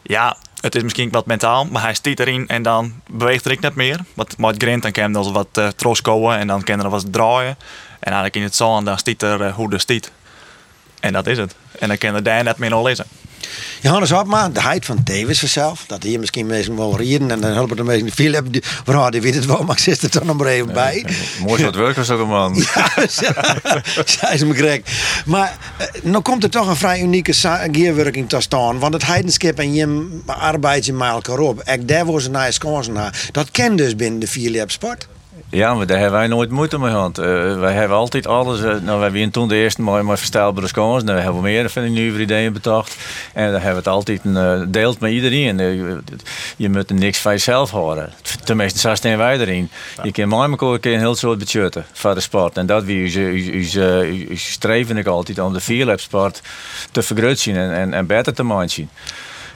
Ja, het is misschien wat mentaal, maar hij stiet erin en dan beweegt er ik net meer. Wat met grind, dan kan hij wat uh, troskoen en dan kan er wat draaien. En eigenlijk in het zand, dan stiet er uh, hoe de stiet. En dat is het. En dan kan er daar net meer nog lezen. Johannes Hopma, de heid van Davis vanzelf. Dat hier misschien mensen wel rieden en dan helpen de mensen veel hebben. Die, die weet het wel, maar ik zit er toch nog maar even bij. mooi wat werk was ook een man. Ja, ze me correct. Maar uh, nou komt er toch een vrij unieke gearworking te staan. Want het heidenskip en je arbeid je met elkaar op. Ik daar was een nice kansen naar. Dat kent dus binnen de vier sport. Ja, maar daar hebben wij nooit moeite mee gehad. Uh, wij hebben altijd alles. Uh, nou, wij hebben toen de eerste mooi, mooi verstelbare scores. Nou, we hebben meer van die nieuwe ideeën bedacht. En dan hebben we het altijd uh, deelt met iedereen. je moet er niks van jezelf houden. Tenminste, zo staan wij erin. Ja. Je kan maar elkaar een heel soort budgetten voor de sport. En dat wie streven ik altijd om de vierlap sport te vergroten en, en, en beter te maken.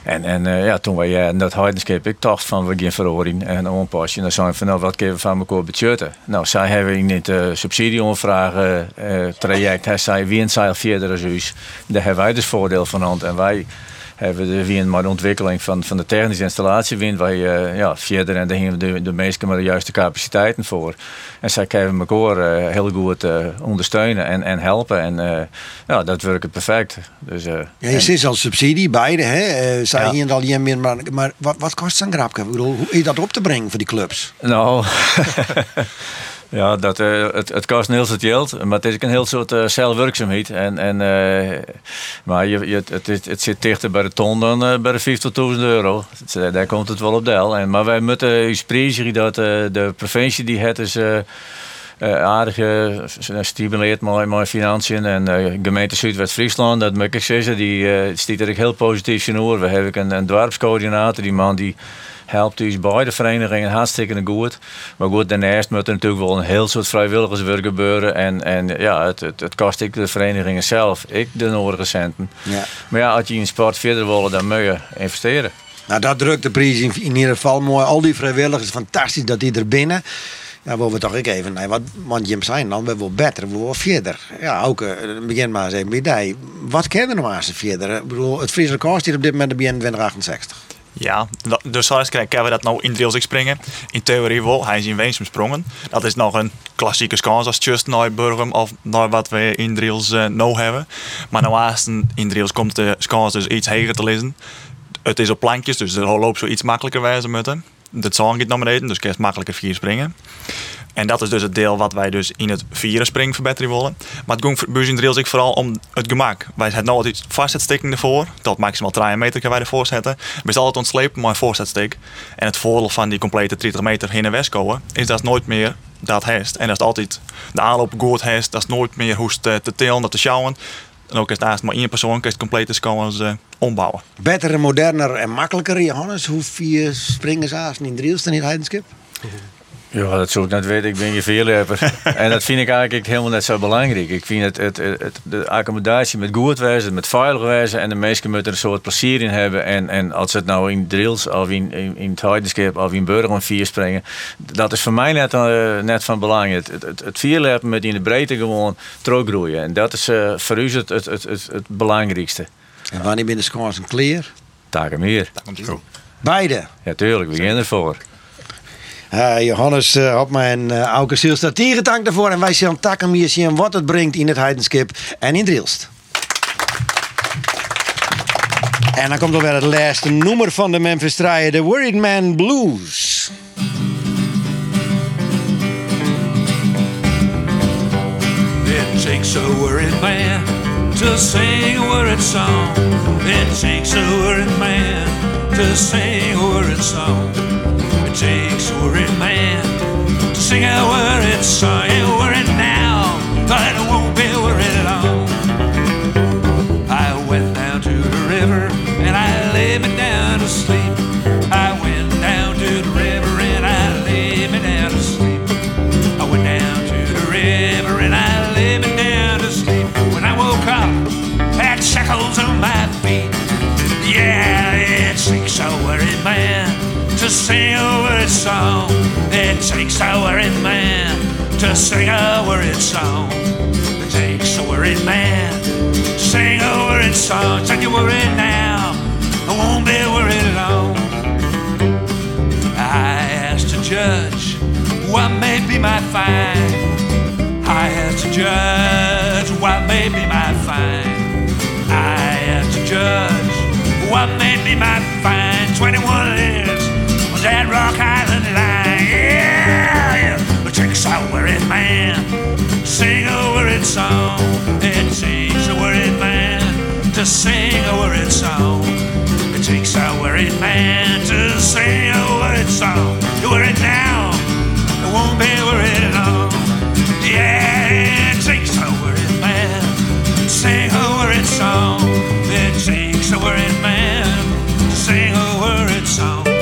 En, en uh, ja, toen wij uh, dat Heidenskip, ik dacht van we gaan verhoring en onpasje. Dan zijn we van nou wat kunnen we van elkaar budgetten. Nou, zij hebben in het uh, subsidieonvragen uh, traject, hij zei wie een zeil verder u. Daar hebben wij dus voordeel van hand. En wij hebben de wie maar de ontwikkeling van, van de technische installatie win wij uh, ja, verder en daar hebben de, de meesten maar de juiste capaciteiten voor. En zij kunnen elkaar uh, heel goed uh, ondersteunen en, en helpen. En ja, dat werkt perfect. Dus, ja, je ziet al subsidie, beide. Hè? zij ja. hier al hier meer, maar, maar wat, wat kost een grapje? hoe is dat op te brengen voor die clubs? Nou. Ja, dat, uh, het, het kost heel veel geld, maar het is een heel soort uh. En, en, uh, maar je, je, het, het, het, zit dichter bij de ton dan bij de 50.000 euro. daar komt het wel op deel. En, maar wij moeten u prijzen dat de provincie die het is... aardig uh, stimuleert mijn, mijn financiën. En de gemeente Zuidwest-Friesland, dat moet ik zeggen, die stiet er heel positief in oor. We hebben een, een dorpscoördinator, die man die helpt dus beide verenigingen hartstikke goed. Maar goed, daarnaast moet er natuurlijk wel een heel soort vrijwilligerswerk gebeuren. En, en ja, het, het, het kost ik de verenigingen zelf, ik de nodige centen. Ja. Maar ja, als je in sport verder wil, dan moet je investeren. Nou, dat drukt de prijs in, in ieder geval mooi. Al die vrijwilligers, fantastisch dat die er binnen. Ja, willen we toch ook even, nee, wat, want Jim zijn dan, we willen beter, we willen verder. Ja, ook, uh, begin maar eens even bij Wat kennen we nou ze verder? Ik bedoel, het Friese kost hier op dit moment de 2068. Ja, dus zoals krijgen we dat nou in Driels springen. In theorie wel, hij is in Weensum sprongen. Dat is nog een klassieke kans als just naar Burgum of naar wat we in Driels uh, nou hebben. Maar nou in Driels komt de kans dus iets hoger te lezen. Het is op plankjes, dus de loopt zo iets makkelijker wijzen moeten. De zon gaat naar beneden, dus kan makkelijker vier springen. En dat is dus het deel wat wij dus in het vieren spring verbeteren willen. Maar het ging bij ons ik vooral om het gemak. Wij hebben nou altijd vastzetsteking ervoor. Tot maximaal 3 meter kunnen wij ervoor zetten. We zijn altijd ontslepen maar een. En het voordeel van die complete 30 meter heen en west komen, is dat het nooit meer dat heeft. En dat is altijd de aanloop goed heeft. Dat is nooit meer hoe te, telen, dat te sjouwen. En ook als naast maar één persoon kan het complete skans uh, ombouwen. Beter, moderner en makkelijker, Johannes. Hoe vier springers in Driels dan in Heidenskip? Ja, dat zou ik net weten. Ik ben je veerlepper. en dat vind ik eigenlijk helemaal net zo belangrijk. Ik vind het, het, het, de accommodatie met goed wezen, met veilig wezen. En de mensen moeten er een soort plezier in hebben. En, en als het nou in drills of in, in, in het heidenskip of in burger vier springen. Dat is voor mij net, uh, net van belang. Het, het, het met in de breedte gewoon teruggroeien. En dat is uh, voor u het, het, het, het, het belangrijkste. En wanneer ben de scores een clear? Dagen meer. Beide? Ja, tuurlijk. We gaan ervoor. Uh, Johannes uh, Hopma en uh, Auke Zielstra. Tierentank daarvoor. En wij zien takken hier zien wat het brengt in het Heidenskip en in Drielst. En dan komt alweer het laatste nummer van de Memphis Draaien. The Worried Man Blues. It takes a worried man to sing a worried song. It takes a worried man to sing a worried song. Takes a worried man to sing a worried song. Ain't worried now, but it won't be worried long. I went down to the river and I laid me down to sleep. I went down to the river and I laid me down to sleep. I went down to the river and I laid me down to sleep. When I woke up, had shackles on my feet. Yeah, it takes a worried man to sing a worried song. It takes a worried man to sing a worried song. It takes a worried man to sing a worried song. Take you worried now, I won't be worried long. I asked the judge what may be my fine. I asked the judge what may be my fine. I asked the judge what may be my fine. 21 years that Rock Island line. Yeah, yeah. It takes a worried man sing a worried song. It takes a worried man to sing a worried song. It takes a worried man to sing a worried song. You're worried now, it won't be worried long. Yeah, it takes a worried man to sing a worried song. It takes a worried man to sing a worried song.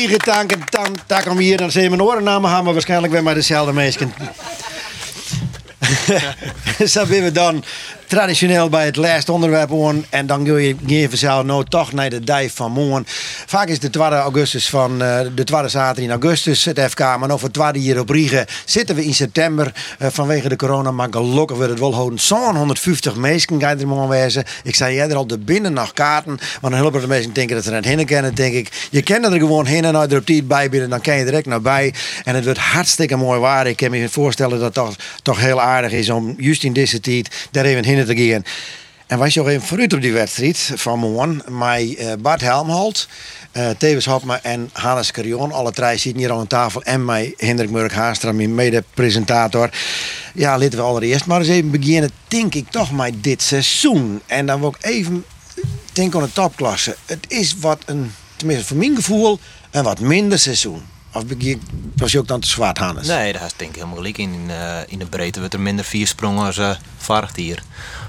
Tierentank en tan, tak om hier. Dan zijn mijn orennamen gaan we waarschijnlijk weer maar dezelfde mensen. Zo zijn we dan traditioneel bij het laatste onderwerp aan. En dan ga je even zelf nou toch naar de dijf van morgen. Vaak is de 2 augustus van uh, de 2 zaterdag in augustus het FK. Maar voor 2 hier op Riegen zitten we in september uh, vanwege de corona. Maar gelukkig wordt het wel houden. Zo'n 150 mensen gaan er. Ik zei jij er al de binnen nog kaarten. Dan helpen de mensen denken dat ze net heen kennen. denk ik, je kent er gewoon heen en uit er op tijd bij binnen. Dan kan je direct naar bij. En het wordt hartstikke mooi waar. Ik kan me voorstellen dat het toch, toch heel aardig is om juist in deze tijd daar even heen te gaan. En wij nog even vooruit op die wedstrijd van morgen. Met uh, Bart Helmholt, uh, Tevens Hopma en Hannes Carion. Alle drie zitten hier aan tafel. En mij Hendrik Murk Haastra, mijn mede-presentator. Ja, laten we allereerst maar eens even beginnen. Denk ik toch met dit seizoen. En dan wil ik even denken aan de topklasse. Het is wat een, tenminste voor mijn gevoel, een wat minder seizoen. Of was je ook dan te zwart, Hannes? Nee, dat is denk ik helemaal gelijk. In, uh, in de breedte wordt er minder vier sprongen als uh, varkt hier.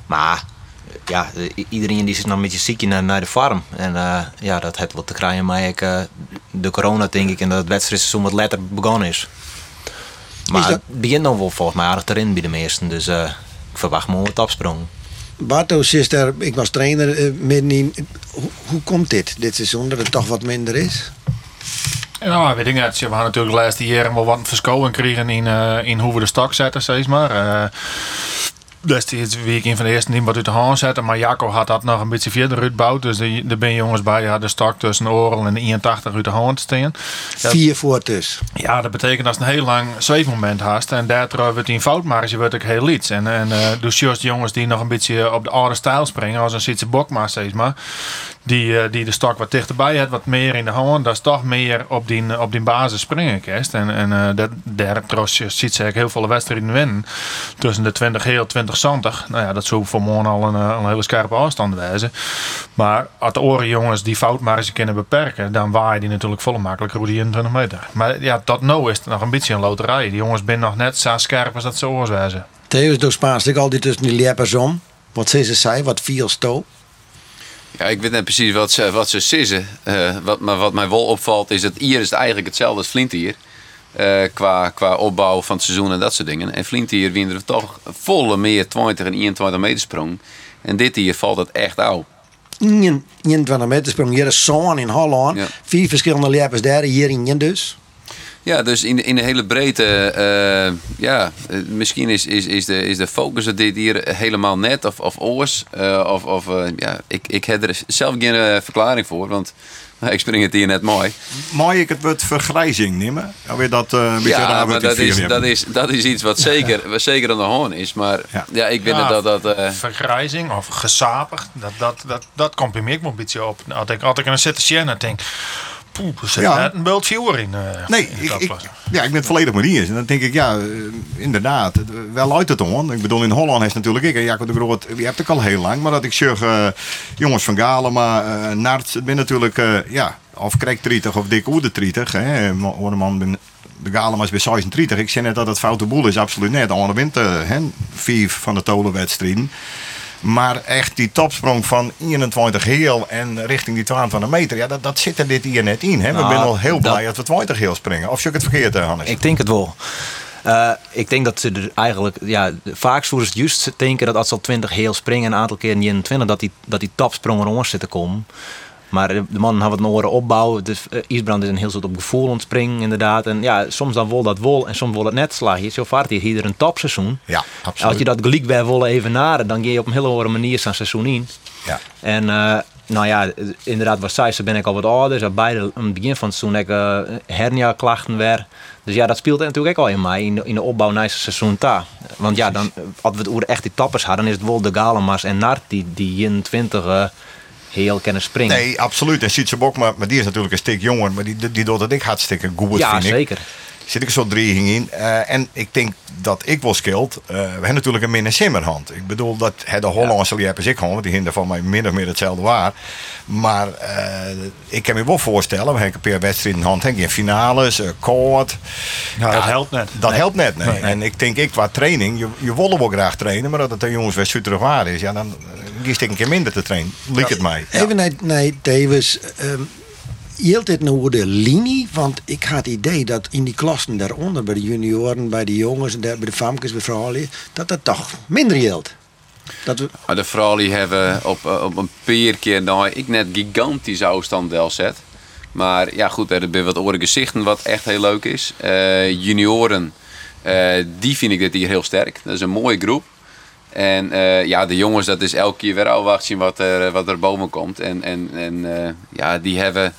Maar ja, iedereen die zit nog een beetje ziek naar, naar de farm. En uh, ja, dat heeft wat te krijgen uh, de corona, denk ik. En dat het wedstrijdseizoen wat later begonnen is. Maar dat... het begint nog wel volgens mij aardig erin bij de meesten. Dus uh, ik verwacht me wat afsprong. Barto sister, ik was trainer midden in. Hoe, hoe komt dit, dit seizoen, dat het toch wat minder is? Ja, weet ik net. We hadden natuurlijk de laatste jaren wel wat verschoven kregen in, uh, in hoe we de stok zetten, zeg maar. Uh, destijds week een van de eerste niet wat uit de hand zetten. Maar Jacco had dat nog een beetje verder uitbouwd. Dus de, de ben jongens bij had de stok tussen Orel en de 81 uit de hand staan. Vier voor dus. Ja, dat betekent dat je een heel lang zweefmoment hast. En daardoor wordt in foutmarge wordt ook heel iets. En, en uh, dus juist jongens die nog een beetje op de oude stijl springen. Als een Sietse bokma steeds maar. Die, eh, die de stok wat dichterbij had, wat meer in de hand. Dat is toch meer op die, op die basis springen kerst. En, en eh, dat, daar ziet ze heel veel wedstrijden winnen. Tussen de 20 heel 20 zantig. Nou ja, dat zou voor morgen al een, eh, een hele scherpe afstand wezen. Maar als de oren jongens die foutmarge kunnen beperken, dan waaien die natuurlijk volle makkelijker over die 21 meter. Maar ja, tot nu is het nog een beetje een loterij. Die jongens zijn nog net zo scherp als dat ze oors wezen. Theo door Spaans ik altijd tussen die leppers om. Wat ze zei, wat viel sto. Ja, ik weet net precies wat ze, wat ze sissen. Eh, wat, maar wat mij wel opvalt is dat hier is het eigenlijk hetzelfde als Flintier. Eh qua, qua opbouw van het seizoen en dat soort dingen. En Flintier wint er toch volle meer 20 en 21 meter sprong. En dit hier valt het echt oud. 21 meter sprong. Hier is zo'n in Holland. Vier verschillende leppers daar, hier in dus. Ja, dus in de, in de hele breedte, eh, ja, eh, misschien is, is, is, de, is de focus op dit hier helemaal net of, of oors. eh, of, of eh, ja, ik, ik heb er zelf geen verklaring voor, want ik spring het hier net mooi. Mag ik het woord vergrijzing nemen? Ja, weer dat eh, een beetje raar Ja, wordt maar dat is, dat, is, dat is iets wat zeker, wat zeker aan de hand is. Maar ja, ik weet Ja, net dat dat... eh, vergrijzing of gesapig, dat, dat, dat, dat komt bij mij ook een beetje op. Als ik, als ik een zit te zien en denk, poeh, er zit Ja. een beeld viewer in. eh, Nee, in ik, ja, ik ben het volledig met die eens. En dan denk ik, ja, eh, inderdaad, wel uit het hoor. Ik bedoel, in Holland is natuurlijk ik en Jacob de Groot, die hebt ik al heel lang. Maar dat ik zeg, eh, jongens van Galema, eh Narts, het ben natuurlijk, ja, of Krek 30 of Dick Oede 30. Hè. Oordeman ben de Galema is bij 36. Ik zeg net dat het foute boel is, absoluut net. Alle wint eh, hè, vier van de tolenwedstrijden. Maar echt die topsprong van 21 heel en richting die 22 meter, ja, dat, dat zit er dit hier net in. Hè? We Nou, zijn al heel dat- blij dat we 20 heel springen. Of ik het verkeerd, eh, Hannes? Ik denk het wel. Eh, ik denk dat ze er eigenlijk, ja, vaak zullen ze juist denken dat als ze al 20 heel springen, een aantal keer in 21, dat die, dat die topsprongen rond zitten komen. Maar de de man had wat een oren opbouwen. Dus uh, Isbrand is een heel soort op gevoel ontspringen, inderdaad. En ja, soms dan wil dat wel en soms wil het net slagen. Zo vaart hier ieder een topseizoen. Ja, absoluut. Als je dat gelijk bij willen even naden, dan ga je op een hele andere manier zijn seizoen in. Ja. En eh, nou ja, inderdaad, wat zei ze, ben ik al wat ouder. Ze beide aan het begin van het seizoen eh, hernia-klachten weer. Dus ja, dat speelt natuurlijk ook al in mij, in de, in de opbouw naar het seizoen ta. Want ja, dan, als we het over echt die tappers hadden, is het wel de Galemas en Nart die, die 21 eh, heel kunnen springen. Nee, absoluut. En Sietse Bok, maar, maar die is natuurlijk een stuk jonger. Maar die, die, doet het ik hartstikke goed, Ja, vind ik. zeker. Zit ik een soort dreiging in. Eh, en ik denk dat ik wel skilt. eh, we hebben natuurlijk een minder simmerhand. Ik bedoel dat de Hollandse ja. liep ik gewoon. Want die hinder van mij min of meer hetzelfde waar. Maar eh, ik kan me wel voorstellen. We hebben een paar wedstrijden in hand. Denk je, finales, eh koord. Ja, dat helpt net. Dat Nee. helpt net. Nee. Nee. En ik denk ik qua training. Je, je willen wel graag trainen. Maar dat het de jongens weer super waar is. Ja, dan kies ik een keer minder te trainen. Liek het mij. Even naar, naar Tevens. Um, hield dit nou de linie? Want ik had het idee dat in die klassen daaronder, bij de junioren, bij de jongens, bij de famkes, bij vrouwen, dat dat toch minder hield. Dat we, Maar de vrouwen hebben op, eh, op een paar keer nou, ik net gigantische afstand wel zet. Maar ja, goed, er zijn wat oren gezichten wat echt heel leuk is. Eh, junioren, eh, die vind ik dit hier heel sterk. Dat is een mooie groep. En ja, de jongens, dat is elke keer weer zien wat er, wat er boven komt. En, en, en ja, die hebben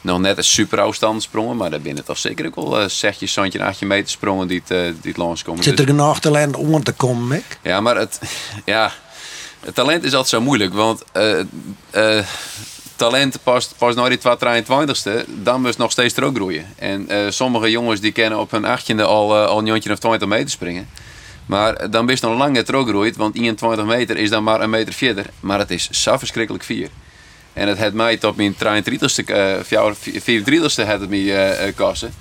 nog net een super afstand sprongen. Maar daar binnen toch zeker ook wel uh, en achtje meter sprongen die het, uh, die het langskomen. zit er genoeg talent om te komen, Mick? Ja, maar het, ja, het talent is altijd zo moeilijk. Want uh, uh, talent past, pas naar die 22e, dan moet nog steeds er ook groeien. En sommige jongens die kennen op hun achttiende al, al een jontje of 20 meter springen. Maar dan ben je nog lang net er ook groeit, want 21 meter is dan maar een meter verder. Maar het is zo verschrikkelijk vier. En het had mij tot mijn 33ste, uh, 34ste had het mij uh, kosten.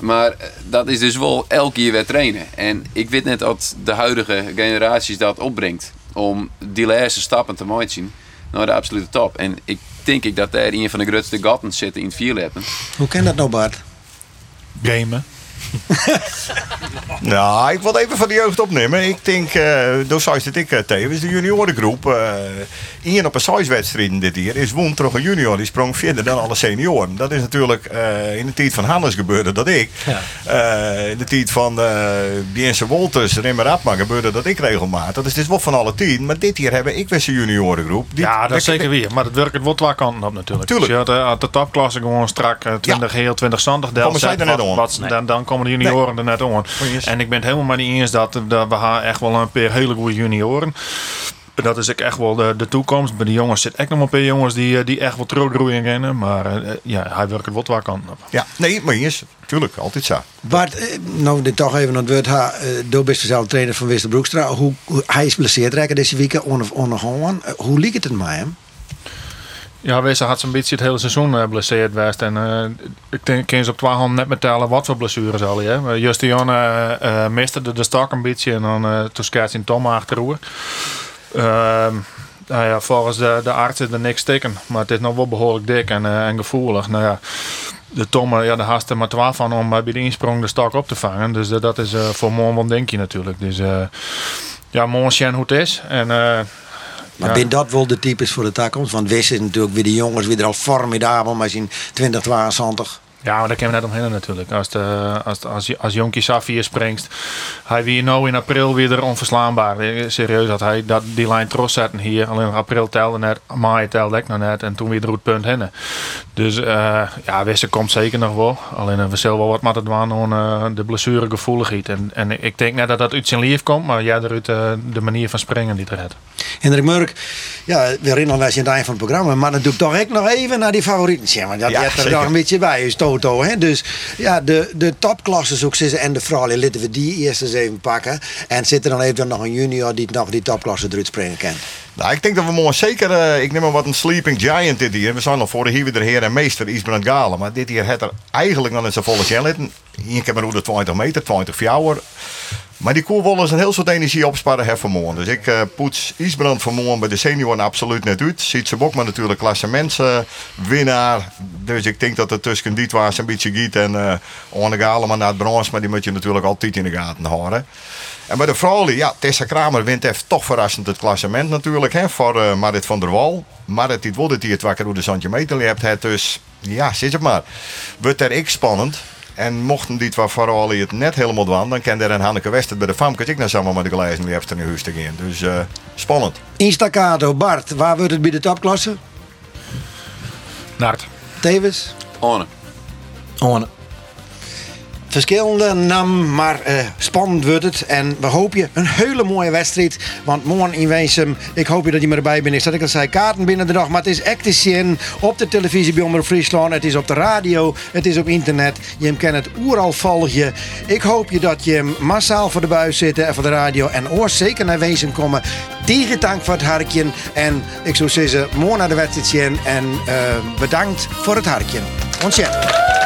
Maar dat is dus wel elke keer weer trainen. En ik weet net dat de huidige generaties dat opbrengt. Om die laatste stappen te maken naar de absolute top. En ik denk ik dat daar een van de grootste gaten zitten in het vierleppen. Hoe kan dat nou Bart? Gamen. nou, ik wil even van de jeugd opnemen. Ik denk, uh, door het ik uh, tevens, de juniorengroep. Uh, Ian op een size-wedstrijd dit jaar is won toch een junior. Die sprong verder dan alle senioren. Dat is natuurlijk uh, in de tijd van Hannes gebeurde dat ik. Ja. Uh, in de tijd van uh, Biense Wolters, Rimmer Atma gebeurde dat ik regelmatig. Dat is dus wel van alle tien. Maar dit jaar hebben ik weer een juniorengroep. Die, ja, dat is zeker weer. Maar het werkt het wel twee kanten op natuurlijk. Tuurlijk. Dus je had, uh, de topklasse gewoon strak 20 ja. heel, 20 zandig. Er net om? Wat, nee. dan, dan komen de junioren nee. er net om. En ik ben het helemaal maar niet eens dat, dat we gaan echt wel een paar hele goede junioren. dat is ook echt wel de, de toekomst. Bij de jongens zit echt nog een paar jongens die, eh, die echt wel teruggroeien kennen. Maar eh, ja, hij werkt het wat waar kan. Ja, nee, maar eens, tuurlijk, altijd zo. Bart, eh, nou dit toch even aan het woord. Ha, eh, Door best zelf trainer van Wester Broekstra. Hoe, hoe, hij is geblesseerd raken deze week. Eh, Hoe liep het met hem? Ja, Wees had zo'n beetje het hele seizoen uh, blesseerd geweest. En eh, ik denk, kan ze op twee handen net met tellen wat voor blessures al je. hebt. Justin uh, miste de, de stok een beetje en dan uh, toen schaats in Tom achterover. Ehm, nou ja, volgens de, de arts is er niks stikken, maar het is nog wel behoorlijk dik en, eh, en gevoelig. Nou ja, de Tomme, ja, daar haast er maar twaalf van om eh, bij de insprong de stok op te vangen. Dus eh, dat is eh, voor morgen wel een denkje natuurlijk. Dus eh, ja, morgen zien hoe het is. En, eh, Maar ben dat wel de types voor de toekomst? Want West is natuurlijk weer de jongens weer al formidabel. Maar zien 2022. Ja, maar daar kunnen we net omheen natuurlijk. Als, de, als, als, als Jonkie Safir springt, hij wie nou in april weer er onverslaanbaar. Serieus, dat hij dat, die lijn tros zetten hier. Alleen april telde net, mei telde ik nog net. En toen weer de roetpunt heen. Dus eh, ja, Wisse komt zeker nog wel. Alleen eh, we zullen wel wat met het doen aan eh, de blessuregevoeligheid. En, en ik denk net dat dat uit zijn lief komt, maar jij eruit eh, de manier van springen die er het. Hendrik Murk, ja, we herinneren wij zijn het eind van het programma. Maar dan doe ik toch echt nog even naar die favorieten. Ja, maar dat Ja, ja, er zeker. nog een beetje bij is Hè? Dus ja, de, de topklassen zoek ze en de vrouwen laten we die eerst eens even pakken. En zit er dan even nog een junior die nog die topklasse eruit springen kan. Nou, ik denk dat we morgen zeker, eh, ik neem maar wat een sleeping giant dit hier. We zijn al voor hier weer de heer en meester Isbrand Galen. Maar dit hier had er eigenlijk nog in zijn volle zitten. Hier kan maar hoe de 20 meter, 20 fjouwer. Maar die koe willen een heel soort energie opsparen vanmorgen. Dus ik eh, poets Isbrand vanmorgen bij de senioren absoluut net uit. Ziet ze ook maar natuurlijk klassementswinnaar. dus ik denk dat het tussen die was een beetje giet. En eh Orne maar naar het brons. Maar die moet je natuurlijk altijd in de gaten houden. En bij de vrouwen, ja, Tessa Kramer wint even toch verrassend het klassement natuurlijk. Hè, voor eh, Marit van der Wal. Marit die wordt het hier het wakker hoe de Zandje meter hebt. Het dus, ja, zit het maar. Wordt er ik spannend. En mochten die waar vooral het net helemaal doen, dan kan er een Hanneke Wester bij de Famkes ik nou samen met de glijzen die hebt er in huis te gaan. Dus eh, spannend. In staccato, Bart, waar wordt het bij de topklasse? Nart. Tevens? Orne. Orne. Verschillende naam, maar eh, spannend wordt het. En we hopen je een hele mooie wedstrijd. Want morgen in Weesum, ik hoop je dat je erbij bent. Ik zat ik al zei, kaarten binnen de dag. Maar het is echt te zien op de televisie bij Omroep Friesland. Het is op de radio, het is op internet. Je kan het oeral volgen. Ik hoop je dat je massaal voor de buis zit en voor de radio. En oor zeker naar Weesum komen. Tegen dank voor het hartje. En ik zou zeggen, morgen naar de wedstrijd. En eh, bedankt voor het hartje. Ontzettend.